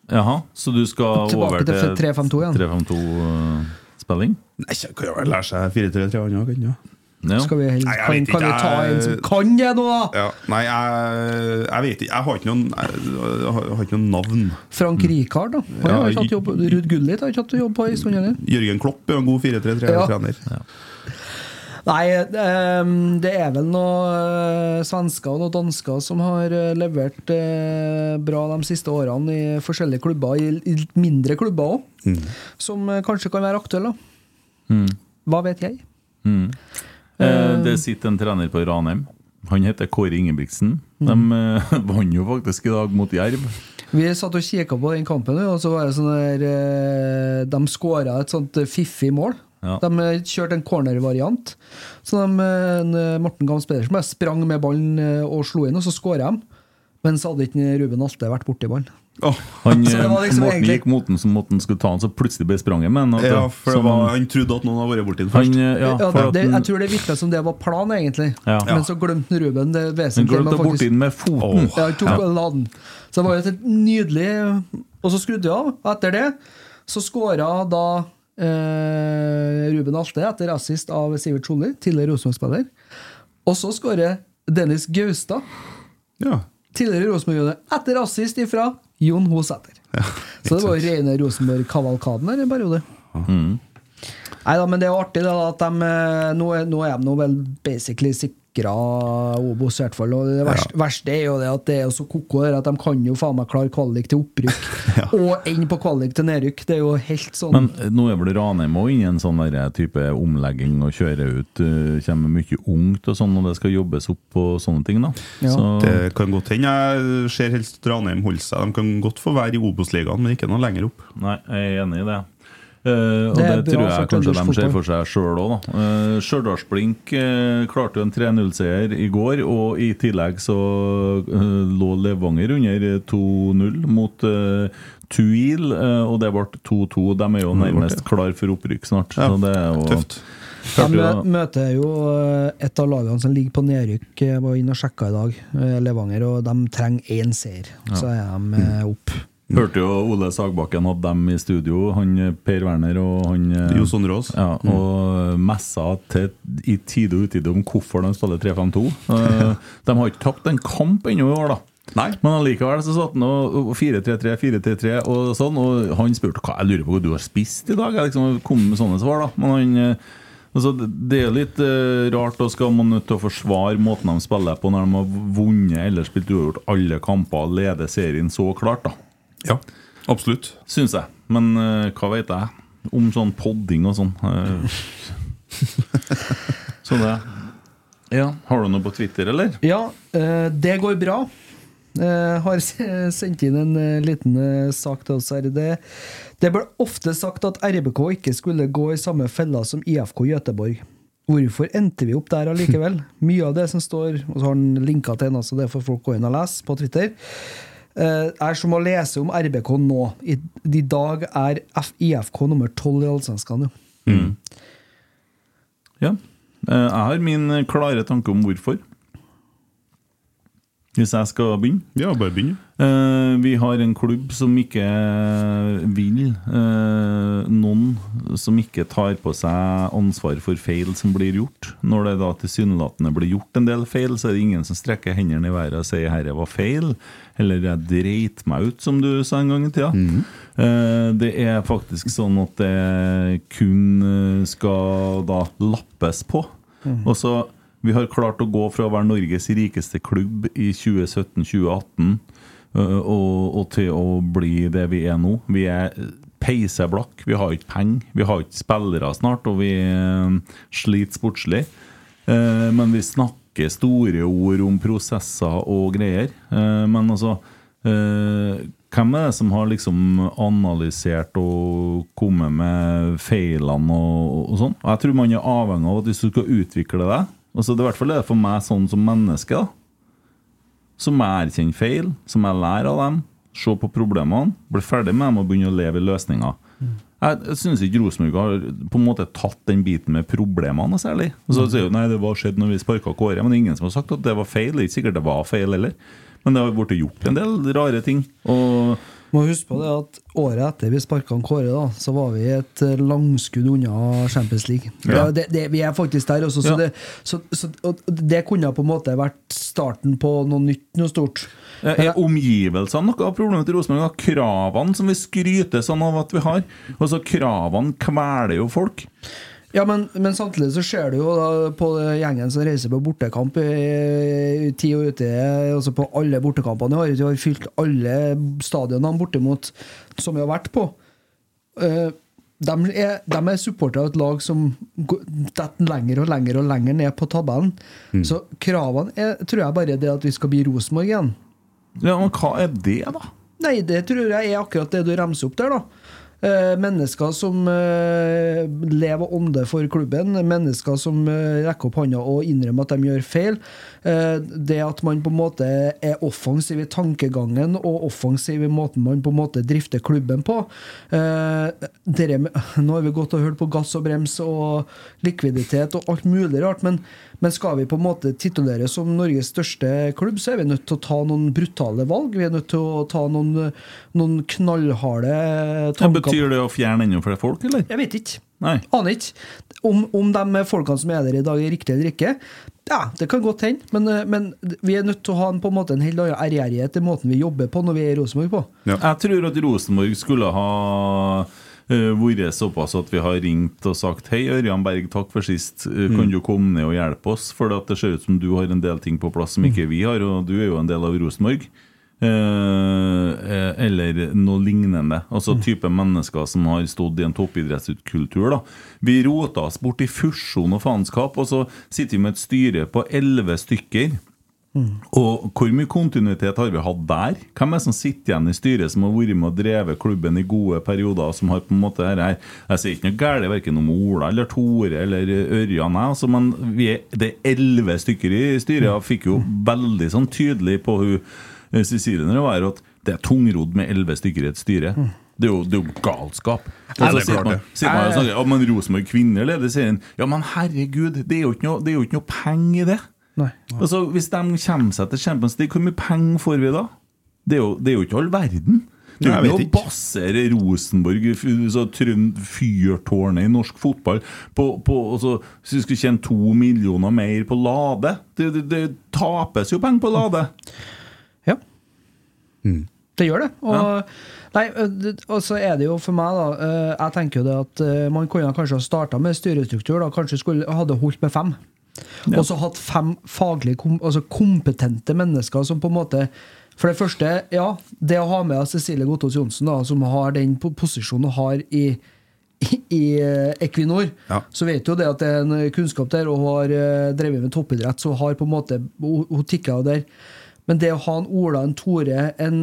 Jaha, så du skal Tilbake over til til 3-5-2 igjen. 3-5-2-spilling? Nei, jeg kan jo lære seg 4-3-3, han òg, kan Skal vi Nei, kan, ikke, kan vi ta jeg- en som kan det nå, da? Ja, nei, jeg, jeg vet ikke. Jeg har ikke noen, jeg, jeg har, ikke noen navn. Frank Rikard, da. Han Ja, har ikke hatt jobb Ruud Gullit har ikke hatt jobb på en stund heller. Jørgen Klopp er en god 4-3-3-trener. Nei, ehm, det er vel noen svensker og noen dansker som har eh, levert eh, bra de siste årene i forskjellige klubber, i mindre klubber òg, Mm. som eh, kanskje kan være aktuelle. Mm. Hva vet jeg? Mm. Eh, det sitter en trener på Ranheim. Han heter Kåre Ingebrigtsen. De eh, vant jo faktisk i dag mot Jerv. Vi satt og kikka på den kampen, og så var det sånn der eh, De skåra et sånt eh, fiffig mål. Ja. De eh, kjørte en cornervariant. Så de, eh, en, eh, Morten Gams Pedersen bare sprang med ballen eh, og slo inn, og så skåra de. Men så hadde ikke Ruben Alte vært borti ballen. Han, Så det var liksom Morten egentlig- gikk mot den som måtte han skulle ta den, så plutselig ble spranget med den. Ja, for det var, han trodde at noen hadde vært borti den først. Han, ja, Ja, det, det, jeg tror det virka som det var planen, egentlig. Ja. Men så glemte Ruben det Han glemte å borti den med foten. Ja, han tok Ja. og la den. Så det var jo et nydelig Og så skrudde vi av. Og etter det så skåra da eh, Ruben Alte etter assist av Sivert Solli, tidligere Rosenborg-spiller. Og så skårer Dennis Gaustad, Ja. tidligere Rosenborg-spiller, etter assist ifra Jon Hosæter. Ja, så det var jo rene Rosenborg-kavalkaden en periode. Mm. Nei da, men det er jo artig da, at de eh, Nå er, nå er de nå vel basically sikre sikra Obos, i hvert fall. Og det verste, verste er jo det at det er så ko-ko at de kan jo faen meg klare kvalik til opprykk, og ende på kvalik til nedrykk. Det er jo helt sånn Men eh, nå er vel Ranheim òg inne i en sånn der type omlegging og kjøre ut. Uh, kommer mye ungt og sånn, og det skal jobbes opp og sånne ting, da. Ja. Så, Det kan godt hende. Jeg ser helst Ranheim holde seg. De kan godt få være i Obos-ligaen, men ikke noe lenger opp. Nei, jeg er enig i det. Eh, og Det det, tror jeg kanskje de ser for seg sjøl òg. Uh, Stjørdalsblink eh, klarte jo en 3-0-seier i går, og i tillegg så uh, lå Levanger under 2-0 mot uh, Tuil, og det ble 2-2. De er jo nærmest klar for opprykk snart. Ja, så det er jo Tøft. De møter jo et av lagene som ligger på nedrykk. Jeg var inne og sjekka i dag, Levanger, og de trenger én seier. Så er de eh, opp. Hørte jo Ole Sagbakken hadde dem i studio, han eh, Per Werner og han eh, Rås. Sondre Aas. Ja, og messa til, i tide og utide om hvorfor de spiller 3-5-2. Eh, de har ikke tapt en kamp ennå i år, da. Nei. Men allikevel så satt han og og 4-3-3, 4-3-3 og sånn, og han spurte hva jeg lurer på hva du har spist i dag. Jeg liksom kom med sånne svar, da. Men han eh, altså, Det er litt uh, rart, og skal man nødt til å forsvare måten de spiller på når de har vunnet eller spilt uavgjort alle kamper og leder serien så klart, da. Ja, absolutt. Syns jeg. Men uh, hva vet jeg om sånn podding og sånn? Uh, så det Ja. Har du noe på Twitter, eller? Ja, uh, det går bra. Uh, har sendt inn en uh, liten uh, sak til oss her. Det, det ble ofte sagt at RBK ikke skulle gå i samme fella som IFK Gøteborg. Hvorfor endte vi opp der allikevel? Mye av det som står, og så har han linka til en, så det får folk gå inn og lese på Twitter, er som å lese om RBK nå. I, I dag er IFK nummer tolv i Allsvenskan. jo. Ja. Eh, Jeg har min klare tanke om hvorfor. Hvis jeg skal begynne. Ja, bare begynn. Uh, vi har en klubb som ikke vil uh, Noen som ikke tar på seg ansvar for feil som blir gjort. Når det da tilsynelatende blir gjort en del feil, så er det ingen som strekker hendene i været og sier 'herre var feil', eller 'jeg dreit meg ut', som du sa en gang i tida. Eh, det er faktisk sånn at det kun skal da lappes på. Og så Vi har klart å gå fra å være Norges rikeste klubb i 2017-2018 øh, og, og til å bli det vi er nå. Vi er peiseblakk, vi har ikke penger, vi har ikke spillere snart, og vi øh, sliter sportslig. Eh, men vi snakker store ord om prosesser og greier. Eh, men altså eh, hvem er det som har liksom analysert og kommet med feilene og, og sånn? Jeg tror man er avhengig av at hvis du skal utvikle det altså Det er i hvert fall det for meg sånn som menneske. da Som erkjenner feil, som jeg lærer av dem, se på problemene, bli ferdig med dem og begynne å leve i løsninger. Jeg, jeg syns ikke Rosenborg har på en måte tatt den biten med problemene særlig. Og så sier jo nei, det var skjedd når vi sparka Kåre, men ingen som har sagt at det var feil. Det er ikke sikkert det var feil heller. Men det har blitt gjort en del rare ting. Og Må huske på det at Året etter vi sparka Kåre, da så var vi et eh, langskudd unna Champions League. Ja. Det, det, vi er faktisk der også, så, Ja. det, så, så det kunne på en måte vært starten på noe nytt, noe stort. Er omgivelsene noe av problemet til Rosenborg? Kravene som vi skryter sånn av at vi har. Altså Kravene kveler jo folk. Ja, men, men samtidig så ser du jo da på gjengen som reiser på bortekamp i, i ti og ute, altså på alle bortekampene i år. Vi har fylt alle stadionene bortimot som vi har vært på. Uh, de er, de er supportere av et lag som detter lenger og lenger og lenger ned på tabellen. Så kravene er, tror jeg bare det at vi skal bli Rosenborg igjen. Ja, men hva er det, da? Nei, det tror jeg er akkurat det du remser opp der, da. Eh, mennesker som eh, lever og ånder for klubben. Mennesker som eh, rekker opp hånda og innrømmer at de gjør feil. Det at man på en måte er offensiv i tankegangen og offensiv i måten man på en måte drifter klubben på. Nå har vi gått og hørt på gass og brems og likviditet og alt mulig rart, men, men skal vi på en måte titulere som Norges største klubb, så er vi nødt til å ta noen brutale valg. Vi er nødt til å ta noen, noen knallharde tanker. tanker. betyr det å fjerne enda flere folk, eller? Jeg vet ikke. Nei. Aner ikke. Om, om de folkene som er der i dag, er riktige eller ikke, ja, det kan godt hende. Men, eh, men vi er nødt til å ha en, på en måte en helt annen ærgjerrighet i måten vi jobber på når vi er i Rosenborg på. Jeg tror at Rosenborg skulle ha vært såpass at vi har ringt og sagt Hei, Ørjan Berg, takk for sist. Eh, Kan Mm. du komme ned og hjelpe oss? For det ser ut som du har en del ting på plass som ikke vi har, og du er jo en del av Rosenborg. Eh, eh, eller noe lignende. Altså type mennesker som har stått i en toppidrettskultur. da. Vi rota oss bort i fusjon og faenskap, og så sitter vi med et styre på elleve stykker. Og hvor mye kontinuitet har vi hatt der? Hvem er det som sitter igjen i styret som har vært med og drevet klubben i gode perioder? Som har på en måte her. Jeg sier ikke noe galt verken om Ola eller Tore eller Ørjan, altså, men vi er, det er elleve stykker i styret. Jeg fikk jo veldig sånn tydelig på hun eh, Cecilie når det var at det er tungrodd med elleve stykker i et styre. Det er jo, det er jo galskap. Og så det er sitter man, sitter man snakker Ja, men Rosenborg kvinner leder serien. Ja, men herregud, det er jo ikke noe, det jo ikke noe penger i det. Nei. Altså, Hvis de kommer seg til Champions League, hvor mye penger får vi da? Det er jo, det er jo ikke all verden. Det kan er jo ikke å basere Rosenborg, så fyrtårnet i norsk fotball, på, på altså, Hvis vi skulle tjene to millioner mer på Lade Det, det, det tapes jo penger på Lade. Ja. Det gjør det. Og, nei, og så er det jo for meg, da Jeg tenker jo det at man kunne kanskje ha starta med styrestruktur. da Kanskje skulle hadde holdt med fem. Og så hatt fem faglig kom, altså kompetente mennesker som på en måte For det første, ja, det å ha med Cecilie Gottaas Johnsen, da, som har den posisjonen hun har i i, i eh, Equinor, Ja. så vet du det at det er en kunnskap der, og hun har eh, drevet med toppidrett, så hun har på en måte hun, hun tikker der. Men det å ha en Ola, en Tore, en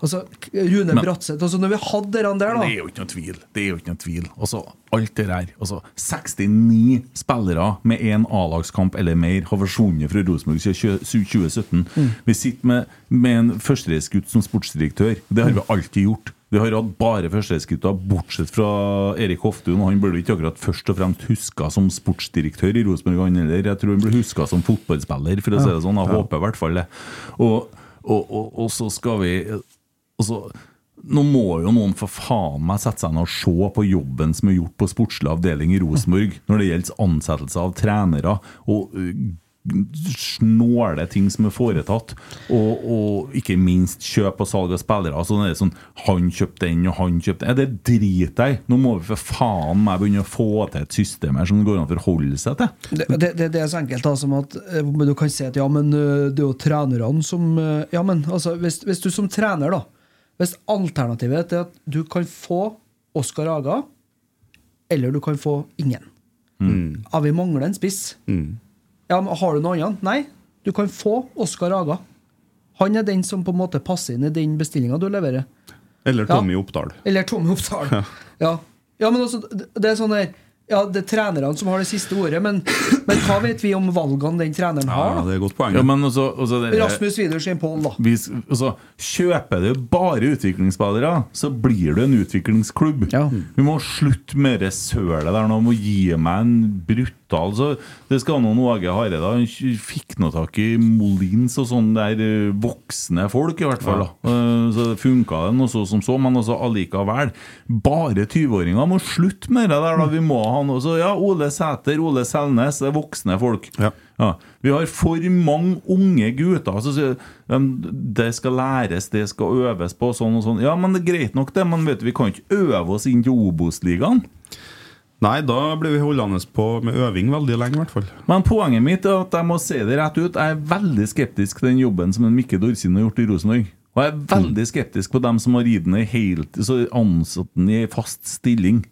altså, Rune Men- Bratseth altså Når vi hadde de der, da Det er jo ikke noe tvil. Det er jo ikke noe tvil. Altså, alt det der altså, 69 spillere med én A-lagskamp eller mer har forsvunnet fra Rosenborg siden 2017. Vi sitter med, med en førstereisgutt som sportsdirektør. Det har vi alltid gjort. Vi har hatt bare førstereisgutter, bortsett fra Erik Hoftun. Han burde ikke akkurat først og fremst huska som sportsdirektør i Rosenborg. Jeg tror han ble huska som fotballspiller, for å si det sånn. Jeg håper i hvert fall det. Og, og, og, og så skal vi altså, nå må jo noen for faen meg sette seg ned og se på jobben som er gjort på sportslig avdeling i Rosenborg når det gjelder ansettelse av trenere og snåle ting som er foretatt, og, og ikke minst kjøp og salg av spillere. Altså, det er sånn, han kjøpte den, og han kjøpte den. Det driter jeg! Nå må vi for faen meg begynne å få til et system her som det går an å forholde seg til. Det, det, det, det er så enkelt da, som at eh, men du kan si at ja, men eh, det er jo trenerne som eh, Ja, men altså, hvis, hvis du som trener, da Hvis alternativet er at du kan få Oskar Aga, eller du kan få ingen Ja, vi mangler en spiss. Ja, men Har du noe annet? Nei. Du kan få Oskar Aga. Han er den som på en måte passer inn i den bestillinga du leverer. Eller Ja. Tommy Oppdal. Eller Tommy Oppdal. Ja. ja, men også, det det er sånn der Ja, det er trenerne som har det siste ordet, men, men hva vet vi om valgene den treneren har? Ja, det er et godt poeng. Ja, men også, også det, Rasmus Widersen Pohl, da. vi, også, Kjøper du bare utviklingsspillere, så blir du en utviklingsklubb. Ja. Vi må slutte med det sølet der nå. Må gi meg en brutal så Det skal noen Åge Hareide Han fikk nå tak i Molins og sånn der eh, voksne folk, i hvert fall. da Eh, Så det funka det noe så som så, men altså allikevel. Bare 20-åringer må slutte med det der. da Vi må ha noe så Ja, Ole Sæter, Ole Selnes, det er voksne folk. Ja. Ja, Vi har for mange unge gutter. som sier de, det skal læres, det skal øves på, sånn og sånn. Ja, men det er greit nok, det, men vet du, vi kan ikke øve oss inn til Obos-ligaen. Nei, da blir vi holdende på med øving veldig lenge, i hvert fall. Men poenget mitt er at jeg må si det rett ut. Jeg er veldig skeptisk til den jobben som en Mikke Dorsin har gjort i Rosenborg. Og jeg er veldig skeptisk på dem som har gitt den helt så ansatt den i fast stilling.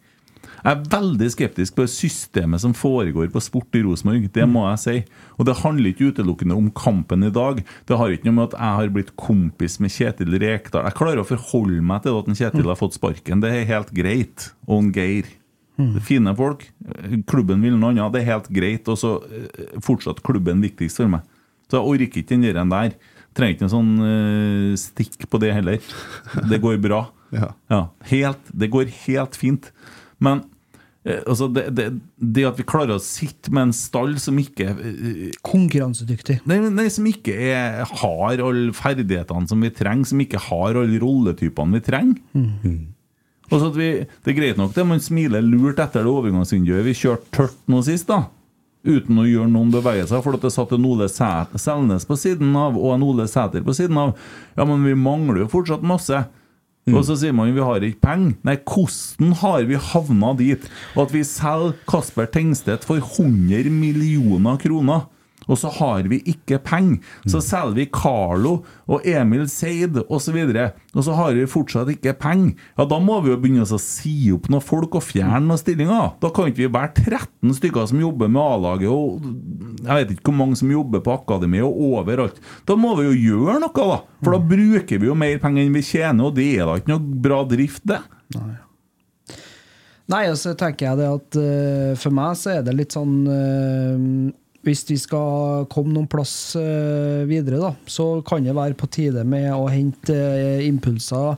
Jeg er veldig skeptisk på systemet som foregår på sport i Rosenborg. Det må jeg si. Og det handler ikke utelukkende om kampen i dag. Det har ikke noe med at jeg har blitt kompis med Kjetil Rekdal. Jeg klarer å forholde meg til at Kjetil har fått sparken. Det er helt greit. Og Geir. Det er Fine folk. Klubben vil noe annet. Det er helt greit. Og så eh, fortsatt klubben viktigst for meg. Så jeg orker ikke den der der. Trenger ikke en sånn uh, stikk på det heller. Det går bra. Ja. helt, det går helt fint. Men uh, altså det, det, det at vi klarer å sitte med en stall som ikke uh, Konkurransedyktig. Nei, nei, som ikke er, har alle ferdighetene som vi trenger, som ikke har alle rolletypene vi trenger. Og så at vi, Det er greit nok det, man smiler lurt etter det overgangsvinduet vi kjørte tørt nå sist, da. Uten å gjøre noen bevegelser, for at det satt en Ole Selnes på siden av og en Ole Sæter på siden av. Ja, men vi mangler jo fortsatt masse. Og så sier man vi har ikke penger. Nei, hvordan har vi havna dit? At vi selger Kasper Tengstedt for 100 millioner kroner. Og så har vi ikke penger. Så selger vi Carlo og Emil Seid osv. Og så har vi fortsatt ikke penger. Ja, da må vi jo begynne å si opp noen folk og fjerne noen stillinger. Da kan ikke vi være 13 stykker som jobber med A-laget, og jeg vet ikke hvor mange som jobber på akademi og overalt. Da må vi jo gjøre noe, da. For da bruker vi jo mer penger enn vi tjener, og det er da ikke noe bra drift, det. Nei, og så tenker jeg det at uh, for meg så er det litt sånn eh, Hvis vi skal komme noen plass eh, videre, da, så kan det være på tide med å hente eh, impulser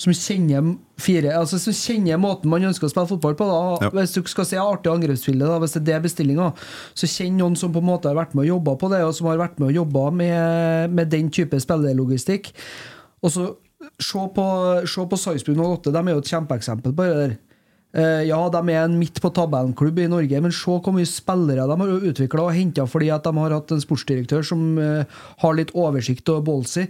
som kjenner fire Altså som kjenner måten man ønsker å spille fotball på. Ja. Hvis du skal si artig angrepsbilde, hvis det er det bestillinga, så kjenn noen som på en måte har vært med og jobba på det, og som har vært med og jobba med, med den type spillelogistikk. Og så se på, se på Sarpsborg 08, de er jo et kjempeeksempel på det der. Eh, ja, de er en midt på tabellen-klubb i Norge, men se hvor mye spillere de har utvikla og henta fordi at de har hatt en sportsdirektør som eh, har litt oversikt og ballsy.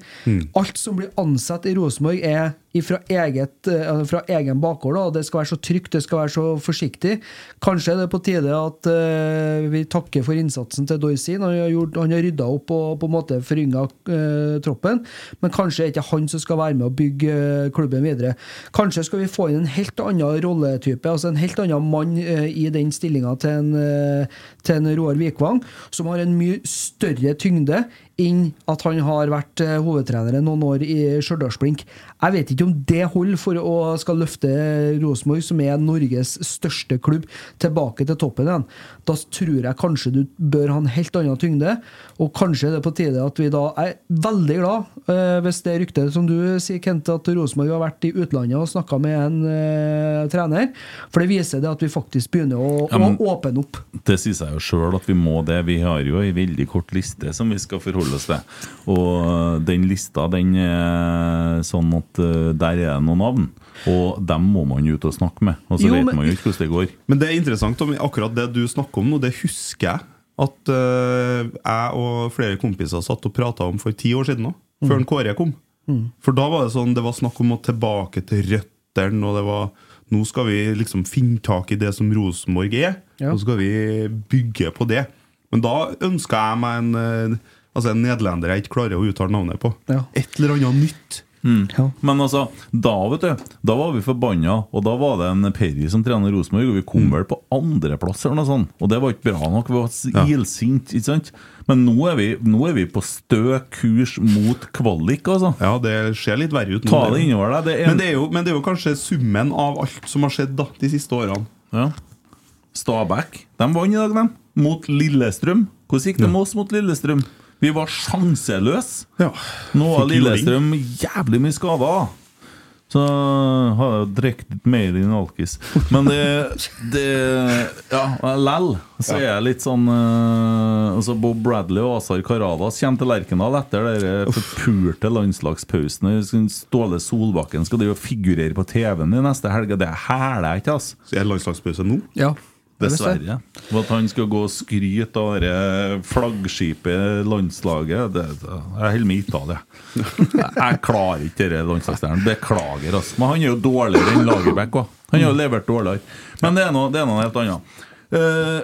Alt som blir ansatt i Rosenborg, er fra, eget, eh, fra egen bakgård. Da. Det skal være så trygt, det skal være så forsiktig. Kanskje er det på tide at uh, vi takker for innsatsen til Dorsin. Han har, gjort, har rydda opp og på en måte forynga uh, troppen, men kanskje er det ikke han som skal være med å bygge eh, klubben videre. Kanskje skal vi få inn en helt annen rolletype, altså en helt annen mann eh, i den stillinga til eh, til en Roar Vikvang, som har en mye større tyngde enn at han har vært hovedtrenere hovedtrener noen år i Stjørdals-Blink. Jeg vet ikke om det holder for å skal løfte Rosenborg, som er Norges største klubb, tilbake til toppen igjen. Da tror jeg kanskje du bør ha en helt annen tyngde, og kanskje er det på tide at vi da er veldig glad eh, hvis det ryktet som du sier, Kent, at Rosenborg har vært i utlandet og snakka med en eh, trener, for det viser det at vi faktisk begynner å, Ja, men- å åpne opp. Det sier seg jo sjøl at vi må det. Vi har jo ei veldig kort liste som vi skal forholde oss til. Og den lista den er sånn at eh, der er det noen navn. Og dem må man ut og snakke med. Og så Jo, vet men- man jo ikke hvordan det går. Men det er interessant, om akkurat det du snakker om nå, det husker jeg at uh, jeg og flere kompiser satt og prata om for ti år siden òg, før en Kåre kom. For da var det sånn, det var snakk om å tilbake til røttene, og det var nå skal vi liksom finne tak i det som Rosenborg er, Ja. og så skal vi bygge på det. Men da ønska jeg meg en, eh, altså en nederlender jeg ikke klarer å uttale navnet på. Ja. Et eller annet nytt. Ja. Men altså, da vet du Da var vi forbanna, og da var det en Perry som trener Rosenborg, og vi kom vel på andreplass eller noe sånt. Og det var ikke bra nok. Vi var ilsinte, ikke sant? Men nå er, vi, nå er vi på stø kurs mot kvalik, altså. Ja, det ser litt verre ut nå. Ta det innover deg. Det er Men det, er jo, men det er jo kanskje summen av alt som har skjedd da, de siste årene. Ja. Stabæk de vant i dag, de. Mot Lillestrøm. Hvordan gikk det med oss mot Lillestrøm? Vi var sjanseløse. Ja. Nå var. Lillestrøm jævlig mye skada. Så har jeg drukket litt mer enn alkis. Men det, det Ja, lell så er jeg litt sånn uh, altså Bob Bradley og Asar Karadas kommer til Lerkendal etter den forpulte landslagspausen. Ståle Solbakken skal drive og figurere på TV-en i neste helg. Det hæler jeg ikke, altså. Så er det landslagspause nå? Ja. Dessverre. Og at han skal gå og skryte av det flaggskipet, landslaget det, det, Jeg holder med Italia. Jeg klarer ikke denne landslagsstjernen. Beklager, altså. Men han er jo dårligere enn Lagerbäck òg. Han har jo levert dårligere. Men det er noe, det er noe helt annet. Eh,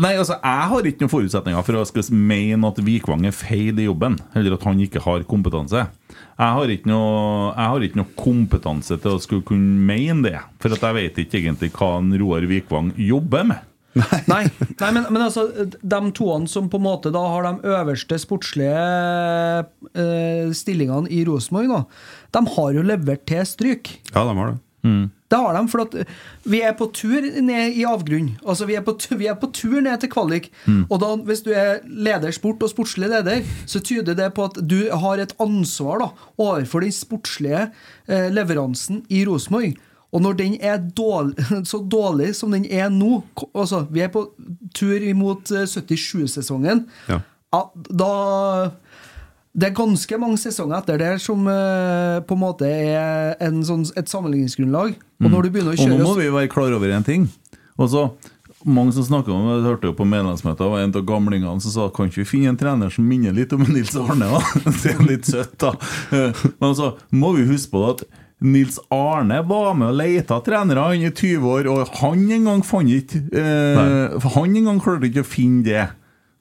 Nei, altså, Jeg har ikke noen forutsetninger for å skal mene at Vikvang er feil i jobben, eller at han ikke har kompetanse. Jeg har ikke noe, jeg har ikke noe kompetanse til å skulle kunne mene det. For at jeg vet ikke egentlig hva en Roar Vikvang jobber med. Nei, nei men, men altså de toene som på en måte da har de øverste sportslige eh, stillingene i Rosenborg, de har jo levert til stryk. Ja, de har det. Det har de, for at vi er på tur ned i avgrunn. Altså, vi er på, vi er på tur ned til kvalik. Og da, hvis du er leder sport og sportslig leder, så tyder det på at du har et ansvar da, overfor den sportslige eh, leveransen i Rosenborg. Og når den er dårlig, så dårlig som den er nå altså, Vi er på tur imot eh, 77-sesongen. Ja. Ja, da Det er ganske mange sesonger etter det som uh, på en måte er en sånn, et sammenligningsgrunnlag. Og når du begynner å Og nå må vi være klar over en ting. Og så mange som snakker om Jeg hørte jo på medlemsmøtet var en av gamlingene som sa Kan ikke vi finne en trener som minner litt om Nils Arne da? Det er litt søtt da Men så må vi huske på at Nils Arne var med og leita trenere Han i 20 år Og han en gang fant ikke eh, Han en gang klarte ikke å finne det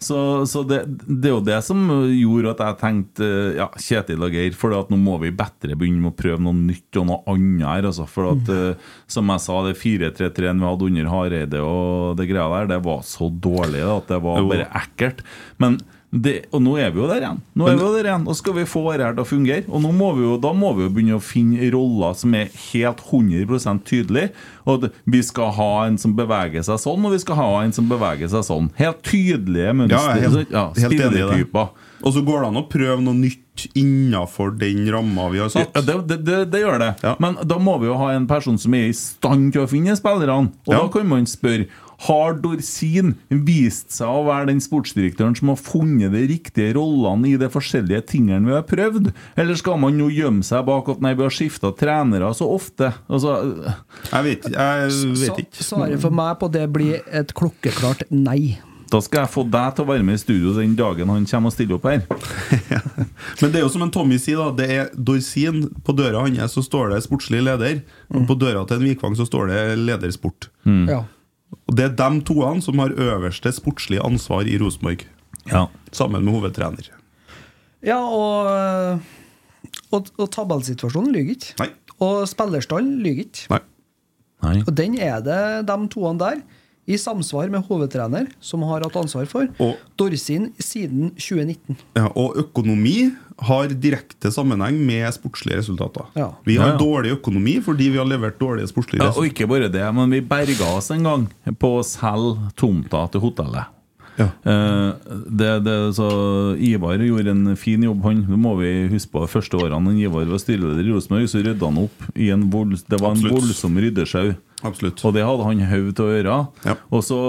så, så det, det er jo det som gjorde at jeg tenkte Ja, Kjetil og Geir, for nå må vi bedre begynne med å prøve noe nytt og noe annet her. Altså, for at, eh, som jeg sa, det 4-3-3-en vi hadde under Hareide og det greia der, det var så dårlig at det var bare ekkelt. Men det, og nå er vi jo der igjen. Nå er vi jo der igjen, Og skal vi få dette til å fungere. Og må vi jo, da må vi jo begynne å finne roller som er helt 100 tydelige. Og vi skal ha en som beveger seg sånn, og vi skal ha en som beveger seg sånn. Helt tydelige mønstre. Ja, helt, ja, det. Og så går det an å prøve noe nytt innafor den ramma vi har satt. Ja, det, det, det, det gjør det. Men da må vi jo ha en person som er i stand til å finne spillerne. Og Ja. da kan man spørre Har Dorsin vist seg å være den sportsdirektøren som har funnet de riktige rollene i de forskjellige tingene vi har prøvd? Eller skal man nå gjemme seg bak at nei, vi har skifta trenere så ofte? Altså, jeg vet, jeg Så- Svaret for meg på det blir et klokkeklart nei. Da skal jeg få deg til å være med i studio den dagen han kommer og stiller opp her. Men det er jo som en Tommy sier, da. Det er Dorsin. På døra hans så står det sportslig leder. Og på døra til en Vikvang så står det ledersport. Ja. Og det er de toene som har øverste sportslige ansvar i Rosenborg. Sammen med hovedtrener. Ja, og, og, og tabellsituasjonen lyver ikke. Og spillerstallen lyver ikke. Og den er det de toene der, i samsvar med hovedtrener, som har hatt ansvar for. Dorsin siden 2019. Ja, og økonomi har direkte sammenheng med sportslige resultater. Ja. Vi har Ja, ja. dårlig økonomi fordi vi har levert dårlige sportslige Ja, og ikke bare det, men vi berga oss en gang på å selge tomta til hotellet. Eh, det, det, så Ivar gjorde en fin jobb. Han det må vi huske på de første årene Ivar var styreleder i Rosenborg, så rydda han opp i en vold, Det var en Absolutt. voldsom ryddesjau. Og det hadde han haug til å gjøre. Og så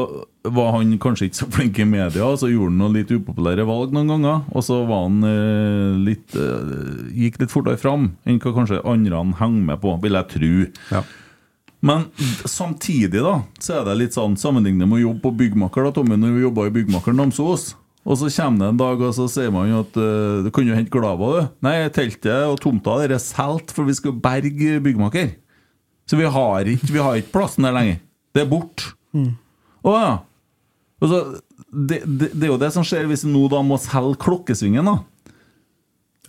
var han kanskje ikke så flink i media, og så gjorde han noen litt upopulære valg noen ganger. Og så var han eh, litt eh, gikk litt fortere fram enn hva kanskje andre han henger med på, vil jeg tro. Men samtidig da så er det litt sånn sammenlignet med å jobbe på byggmaker. da, Tommy, når vi jobba i byggmakeren Namsos. Og så kommer det en dag, og så sier man jo at uh, du kunne jo hente Glava, du. Nei, teltet og tomta der er solgt, for vi skal berge byggmaker. Så vi har ikke, vi har ikke plassen der lenger. Det er borte. Å ja. Og så, det, det, det er jo det som skjer hvis vi nå da må selge Klokkesvingen, da.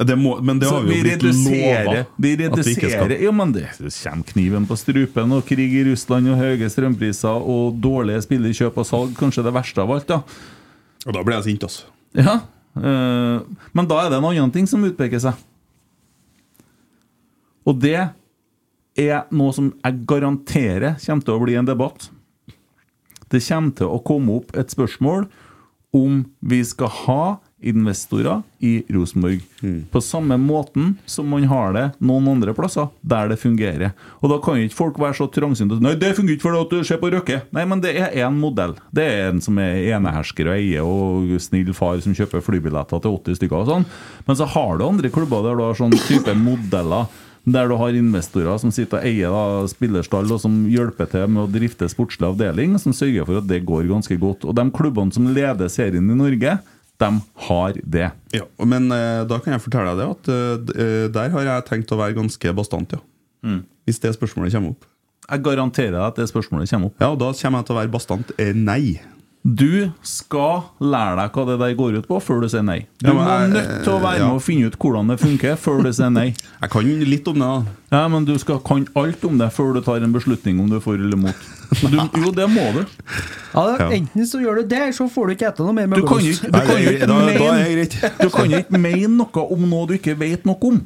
Det må, men det har vi jo blitt lova vi reduserer. Ja, men det kommer kniven på strupen, og krig i Russland, og høye strømpriser, og dårlige spillerkjøp og salg. Kanskje det verste av alt, da. Og da blir jeg sint, altså. Ja. eh, men da er det en annen ting som utpeker seg. Og det er noe som jeg garanterer kommer til å bli en debatt. Det kommer til å komme opp et spørsmål om vi skal ha investorer i Rosenborg. På samme måten som man har det noen andre plasser der det fungerer. Og da kan ikke folk være så trangsynte Nei, det fungerer ikke fordi at du ser på Røkke. Nei, men det er én modell. Det er en som er enehersker og eier og snill far som kjøper flybilletter til 80 stykker og sånn. Men så har du andre klubber der du har sånn type modeller. Der du har investorer som sitter og eier da, spillerstall, og som hjelper til med å drifte sportslig avdeling, som sørger for at det går ganske godt. Og de klubbene som leder serien i Norge, de har det. Ja, men eh, da kan jeg fortelle deg det at eh, der har jeg tenkt å være ganske bastant, ja. Mm. Hvis det spørsmålet kommer opp. Jeg garanterer deg at det spørsmålet kommer opp. Ja, og da kommer jeg til å være bastant eh, nei. Du skal lære deg hva det der går ut på, før du sier nei. Du Ja, men må jeg- nødt til å være ja. med og finne ut hvordan det funker, før du sier nei. Jeg kan litt om det, da. Ja, Men du skal kan alt om det før du tar en beslutning om du er for eller mot. Du, jo, det må du. Ja, da, Enten så gjør du det, eller så får du ikke ete noe mer Du kan møbelost. ikke, du kan ikke, du kan ikke mene noe om noe du ikke vet noe om.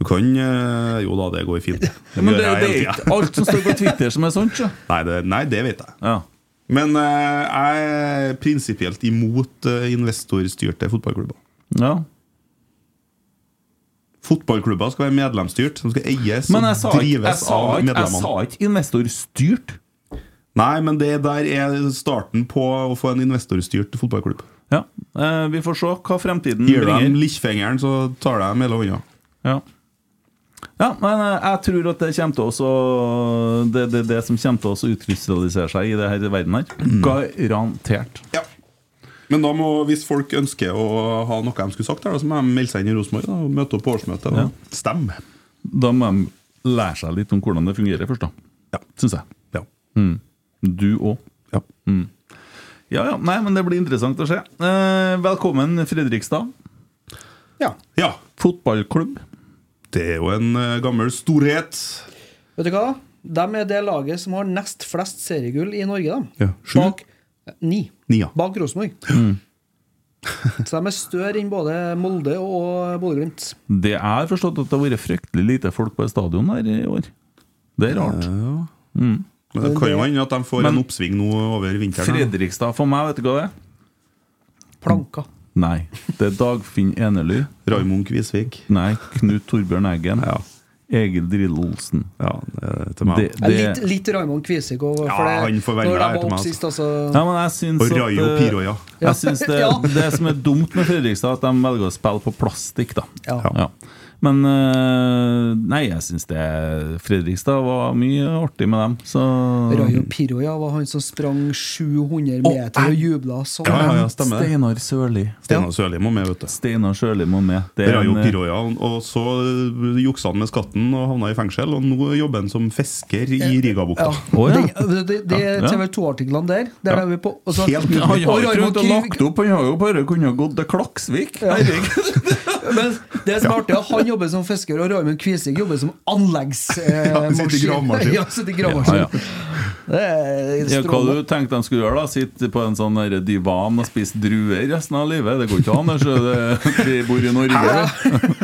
Du kan eh, Jo da, det går fint. Ja, men det, det er ikke alt som står på Twitter som er sånt. Så. Nei, det, nei, det vet jeg. Men eh, jeg er prinsipielt imot uh, investorstyrte fotballklubber. Ja. Fotballklubber skal være medlemsstyrt. De skal eies og drives sa av Men jeg sa ikke investorstyrt. Nei, men det der er starten på å få en investorstyrt fotballklubb. Ja. Eh, vi får se hva fremtiden Gir du dem bringer. lillefingeren, så tar de hele hånda. Ja. Ja, men eh, jeg tror at det kommer til oss å Det det, det som kommer til oss å utkrystallisere seg i det her verden her. Garantert. Ja. Men da må, hvis folk ønsker å ha noe de skulle sagt, her, så må de melde seg inn i Rosenborg og møte opp på årsmøtet og Ja. stemme. Da må de lære seg litt om hvordan det fungerer først, da. Ja. Syns jeg. Ja. Mm. Du òg. Ja. Mm. Ja, ja. Nei, men det blir interessant å se. Eh, velkommen, Fredrikstad. Ja. ja. Fotballklubb. Det er jo en eh, gammel storhet. Vet du hva? De er det laget som har nest flest seriegull i Norge. Da. Ja, sju? Bak Ni. Ni, ja. Bak Rosenborg. Mm. Så de er større enn både Molde og Bodø-Glimt. Det er forstått at det har vært fryktelig lite folk på stadion her i år. Det er rart. Mm. Men det kan jo hende at de får Men- en oppsving nå over vinteren. Fredrikstad for meg, vet du hva det er? Planka. Nei. Det er Dagfinn Enely. Raymond Kvisvik. Nei. Knut Torbjørn Eggen. Ja. Egil Drillo Olsen. Ja, det til meg. Det, det, Litt, litt Raymond Kvisvik òg. Ja, han får når de her meg, sist, altså. ja, men jeg syns Og Rayo eh, Piroja. Jeg synes det, Ja. det som er dumt med Fredrikstad, at de velger å spille på plastikk, da. Ja. Ja. Men eh, Nei, jeg syns det Fredrikstad var mye artig med dem, så Rayo Piroja var han som sprang 700 meter og jubla sånn. Ja, ja, ja, stemmer. Steinar Sørli. Steinar Sørli må med, vet du. Steinar Sørli må med. Det er Rayo eh, Piroja. Og så juksa han med skatten og havna i fengsel. Og nå jobber han som fisker i Rigabukta. Ja. Oh, ja. Det, det, det Ja. TV 2-artiklene der. Der Ja. er vi på og så- Helt Han har jo ikke lagt opp, han har jo bare kunnet gått til Klaksvik. Ja. Men det som er artig, han jobber som fisker, og Raymond Kvisvik jobber som anleggsmaskin. Ja, han sitter i gravemaskin. Ja, sitter i gravemaskin. Ja, ja. Det Ja, hva du tenkte de skulle gjøre? da? Sitte på en sånn divan og spise druer resten av livet? Det går ikke an. Det, vi bor i Norge.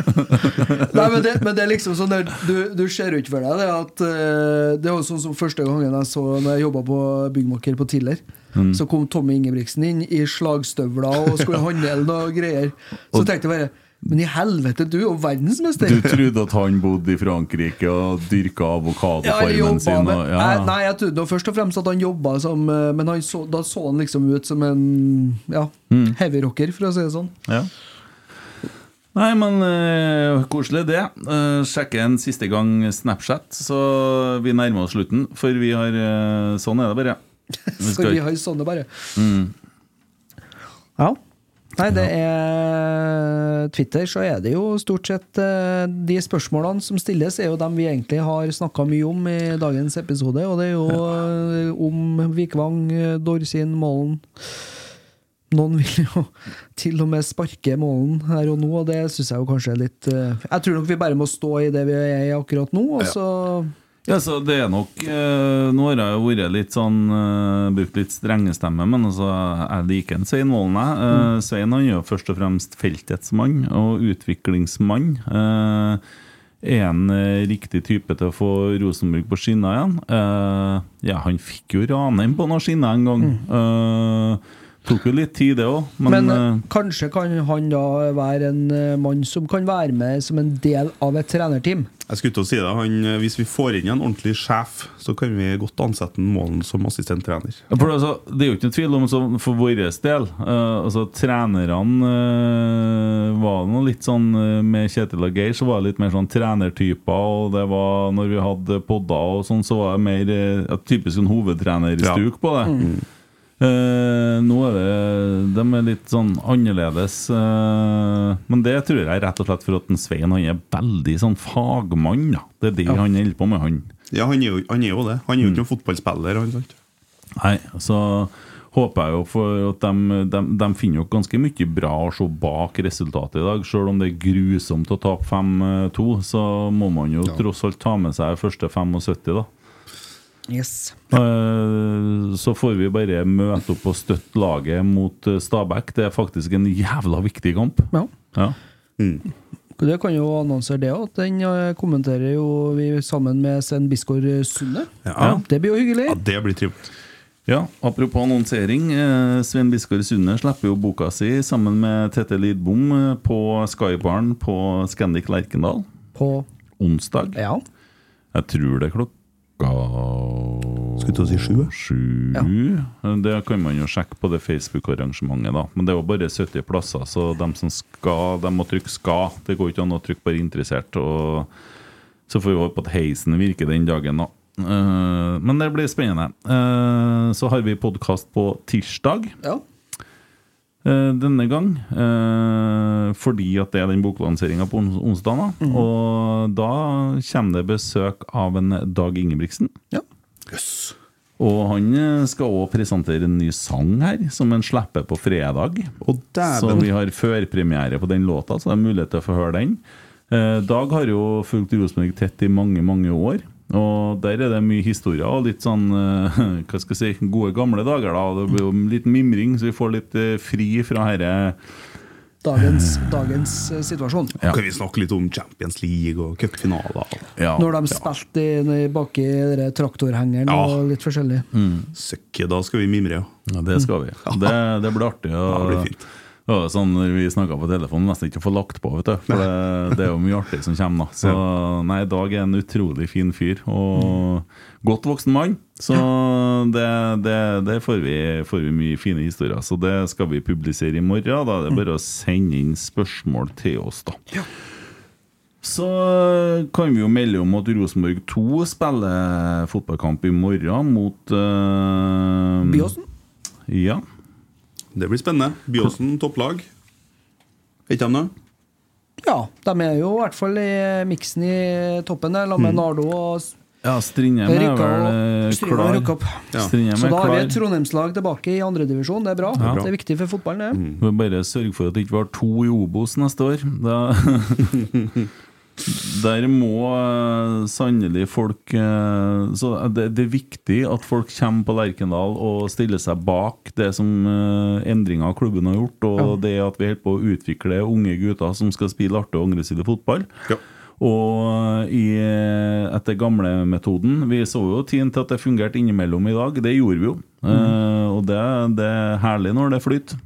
Nei, men det, men det er liksom sånn der, du, du ser jo ikke for deg det at eh, Det var sånn som første gangen jeg så Når jeg jobba på byggmaker på Tiller. Mm. Så kom Tommy Ingebrigtsen inn i slagstøvler og skulle handle noe greier. Så tenkte jeg bare Men i helvete, du er jo verdensmester! Du trodde at han bodde i Frankrike og dyrka avokadofarmen sin? Og, ja. nei, nei, jeg trodde først og fremst at han jobba som eh, Men han så, da så han liksom ut som en ja, Mm. heavyrocker, for å si det sånn. Ja. Nei, men uh, koselig det. Uh, sjekke en siste gang Snapchat, så vi nærmer oss slutten. For vi har uh, Sånn er det bare. Vi For skal vi ikke- har sånne, bare. Mm. Ja. Nei, det er Twitter, så er det jo stort sett eh, De spørsmålene som stilles, er jo dem vi egentlig har snakka mye om i dagens episode. Og det er jo ja. om Vikvang, eh, Dorsin, Målen. Noen vil jo til og med sparke Målen her og nå, og det syns jeg jo kanskje er litt eh, Jeg tror nok vi bare må stå i det vi er i akkurat nå, og så Ja, så det er nok eh, Nå har jeg jo vært litt sånn eh, Brukt litt strengestemme, men altså, jeg liker en Svein Målen. jeg. Eh, Svein han er jo først og fremst feltets mann og utviklingsmann. Eh, er en eh, riktig type til å få Rosenborg på skinner igjen? Eh, ja, han fikk jo Ranheim på noen skinner en gang. Eh, tok jo litt tid, det òg, men, Men, eh, eh, kanskje kan han da være en eh, mann som kan være med som en del av et trenerteam? Jeg skulle til å si det, han, Hvis vi får inn en ordentlig sjef, så kan vi godt ansette en Målen som assistenttrener. For altså, Det er jo ikke noe tvil om så for vår del uh, altså Trenerne uh, var noe litt sånn Med Kjetil og Geir så var det litt mer sånn trenertyper. Og det var når vi hadde podder og sånn, så var det mer uh, ja, typisk en hovedtrenerstuk på det. Eh, nå er det De er litt sånn annerledes. Uh, men det tror jeg rett og slett for at Svein han er veldig sånn fagmann. Da. Det er det han holder på med, han. Ja, han er jo, han er jo det. Han er jo ikke noen fotballspiller. Han? Nei, så håper jeg jo for at de, de, de finner jo ganske mye bra å se bak resultatet i dag. Selv om det er grusomt å tape 5-2, så må man jo tross alt ta med seg første 75, da. Yes. Eh, Så får vi bare møte opp og støtte laget mot eh, Stabæk. Det er faktisk en jævla viktig kamp. Ja. Ja. Det kan jo annonsere det òg. Den eh, kommenterer jo vi sammen med Sven Biskår Sunde. Ja. Det blir jo hyggelig. Ja, det blir trivelig. Ja, Apropos annonsering. Svein Biskår Sunde slipper jo boka si sammen med Tete Lidbom på Skybaren på Scandic Lerkendal På onsdag. Ja. Jeg tror det er klokka Skulle til å si sju, ja. Sju? Det kan man jo sjekke på det Facebook-arrangementet, da. Men det er jo bare 70 plasser, så de som skal, de må trykke 'skal'. Det går ikke an å trykke bare 'interessert'. Og Så får vi håpe at heisen virker den dagen, da. Eh, men det blir spennende. Eh, så har vi podkast på tirsdag. Ja. Eh, denne gang. eh, fordi at det er den boklanseringa på ons onsdag. Da. Og da kommer det besøk av en Dag Ingebrigtsen. Ja. Og han eh, skal òg presentere en ny sang her, som han slipper på fredag. Så vi har førpremiere på den låta, så det er mulighet til å få høre den. Eh, Dag har jo fulgt Rosenborg tett i mange, mange år. Og der er det mye historier og litt sånn eh, hva skal jeg si, gode gamle dager. da Det blir jo litt mimring, så vi får litt eh, fri fra herre Dagens, dagens eh, situasjon. Ja. Kan vi snakke litt om Champions League og cupfinaler? Ja. Når de spilte i- i- bak i traktorhengeren Ja. og litt forskjellig. Søkke, da skal vi mimre, ja. Ja, det skal vi. Det, det blir artig. Ja, det Og, blir fint. Og sånn når vi snakka på telefonen, nesten ikke å få lagt på, vet du. For det, det er jo mye artig som kommer, da. Så nei, Dag er en utrolig fin fyr. Og godt voksen mann. Så det, det, det får, vi, får vi mye fine historier. Så det skal vi publisere i morgen. Da er det bare å sende inn spørsmål til oss, da. Så kan vi jo melde om at Rosenborg 2 spiller fotballkamp i morgen mot uh, Byåsen? Ja. Det blir spennende. Byåsen topplag. Er ikke de det? Ja, de er jo i hvert fall i miksen i toppen der, sammen med Nardo og ja, Strindheim er vel og- eh, Strindheim klar. Ja. Så da har vi et Trondheimslag tilbake i andredivisjon. Det er bra. Ja. Det er viktig for fotballen, det. Vi må bare sørge for at det ikke var to i Obos neste år. Da, der må eh, sannelig folk eh, Så det, det er viktig at folk kommer på Lerkendal og stiller seg bak det som uh, endringer klubben har gjort, og det at vi holder på å utvikle unge gutter som skal spille artig og aggressiv fotball. Ja. Og i, etter gamlemetoden Vi så jo tiden til at det fungerte innimellom i dag. Det gjorde vi jo. Eh, og det, det er herlig når det flyter.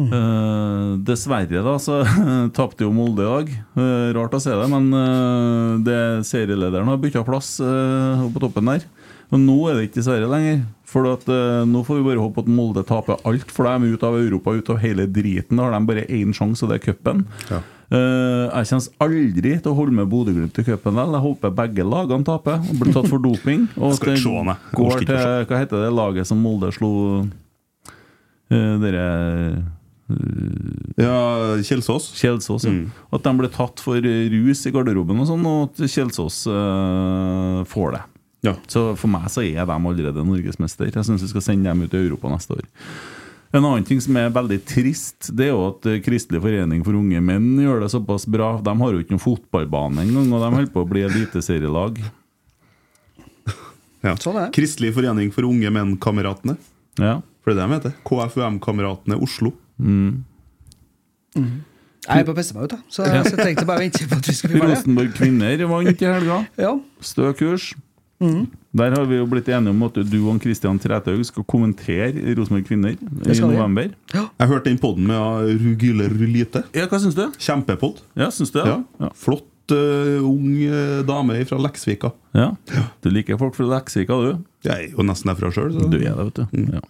Eh, dessverre da så tapte jo Molde i dag. Uh, rart å se det, men uh, det serielederen har bytta plass uh, på toppen der. Og nå er det ikke dessverre lenger. For at, nå får vi bare håpe at Molde taper alt, for de er ute av Europa, ut av hele driten. Da har de bare én sjanse, og det er cupen. Ja. Jeg kommer aldri til å holde med Bodø-Glimt i cupen. vel. Jeg håper begge lagene taper og blir tatt for doping. Og at det går til Hva heter det laget som Molde slo uh, Dere Ja, Kjelsås. Kjelsås, ja. At de ble tatt for rus i garderoben og sånn, og at Kjelsås uh, får det. Ja. Så for meg så er de allerede norgesmester. Jeg syns vi skal sende dem ut i Europa neste år. En annen ting som er veldig trist, det er jo at eh, Kristelig forening for unge menn gjør det såpass bra. De har jo ikke noen fotballbane engang, og de holder på å bli eliteserielag. Ja. Sånn. Kristelig forening for unge menn-kameratene. Ja. For det er det de heter. KFUM-kameratene Oslo. Jeg er på ut, jeg. så jeg så jeg tenkte bare å vente på at vi skulle bli ferdige. Rosenborg kvinner vant i helga. Ja. Stø kurs. Der har vi jo blitt enige om at du og Kristian Træthaug skal kommentere Rosenborg kvinner i november. Ja. Jeg hørte den podden med Rugile Rulite. Ja, hva syns du? Kjempepod. Ja, syns du Ja. Ja. Flott, eh, ung eh, dame fra Leksvika. Ja. Du liker folk fra Leksvika, du? Jeg er jo nesten derfra sjøl. Du er det, vet du. Ja.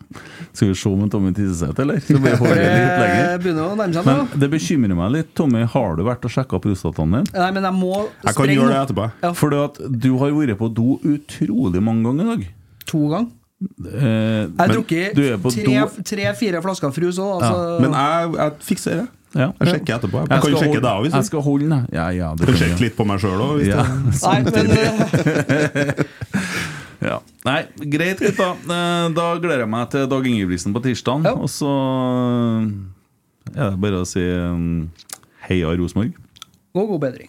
Skal vi se om Tommy Tisseseth, eller? Så blir håret litt lenger. Nærme seg. Men det bekymrer meg litt. Tommy, har du vært og sjekka prostataen din? Nei, men jeg må Jeg kan gjøre det etterpå. Ja. For du har vært på do utrolig mange ganger i dag. To ganger. Eh, Jeg har drukket tre-fire flasker frus òg. Altså. Men jeg, jeg fikser det. Ja. Jeg sjekker etterpå. Jeg, Jeg kan jo sjekke holde- deg òg, Jeg skal holde den. Ja, ja, det kan sjekke litt på meg sjøl òg. Ja. Nei, men eh, Ja. Nei, greit, gutta. Eh, Da gleder jeg meg til Dag Ingebrigtsen på tirsdag. Ja. Og så er det bare å si heia Rosenborg. god, god bedring.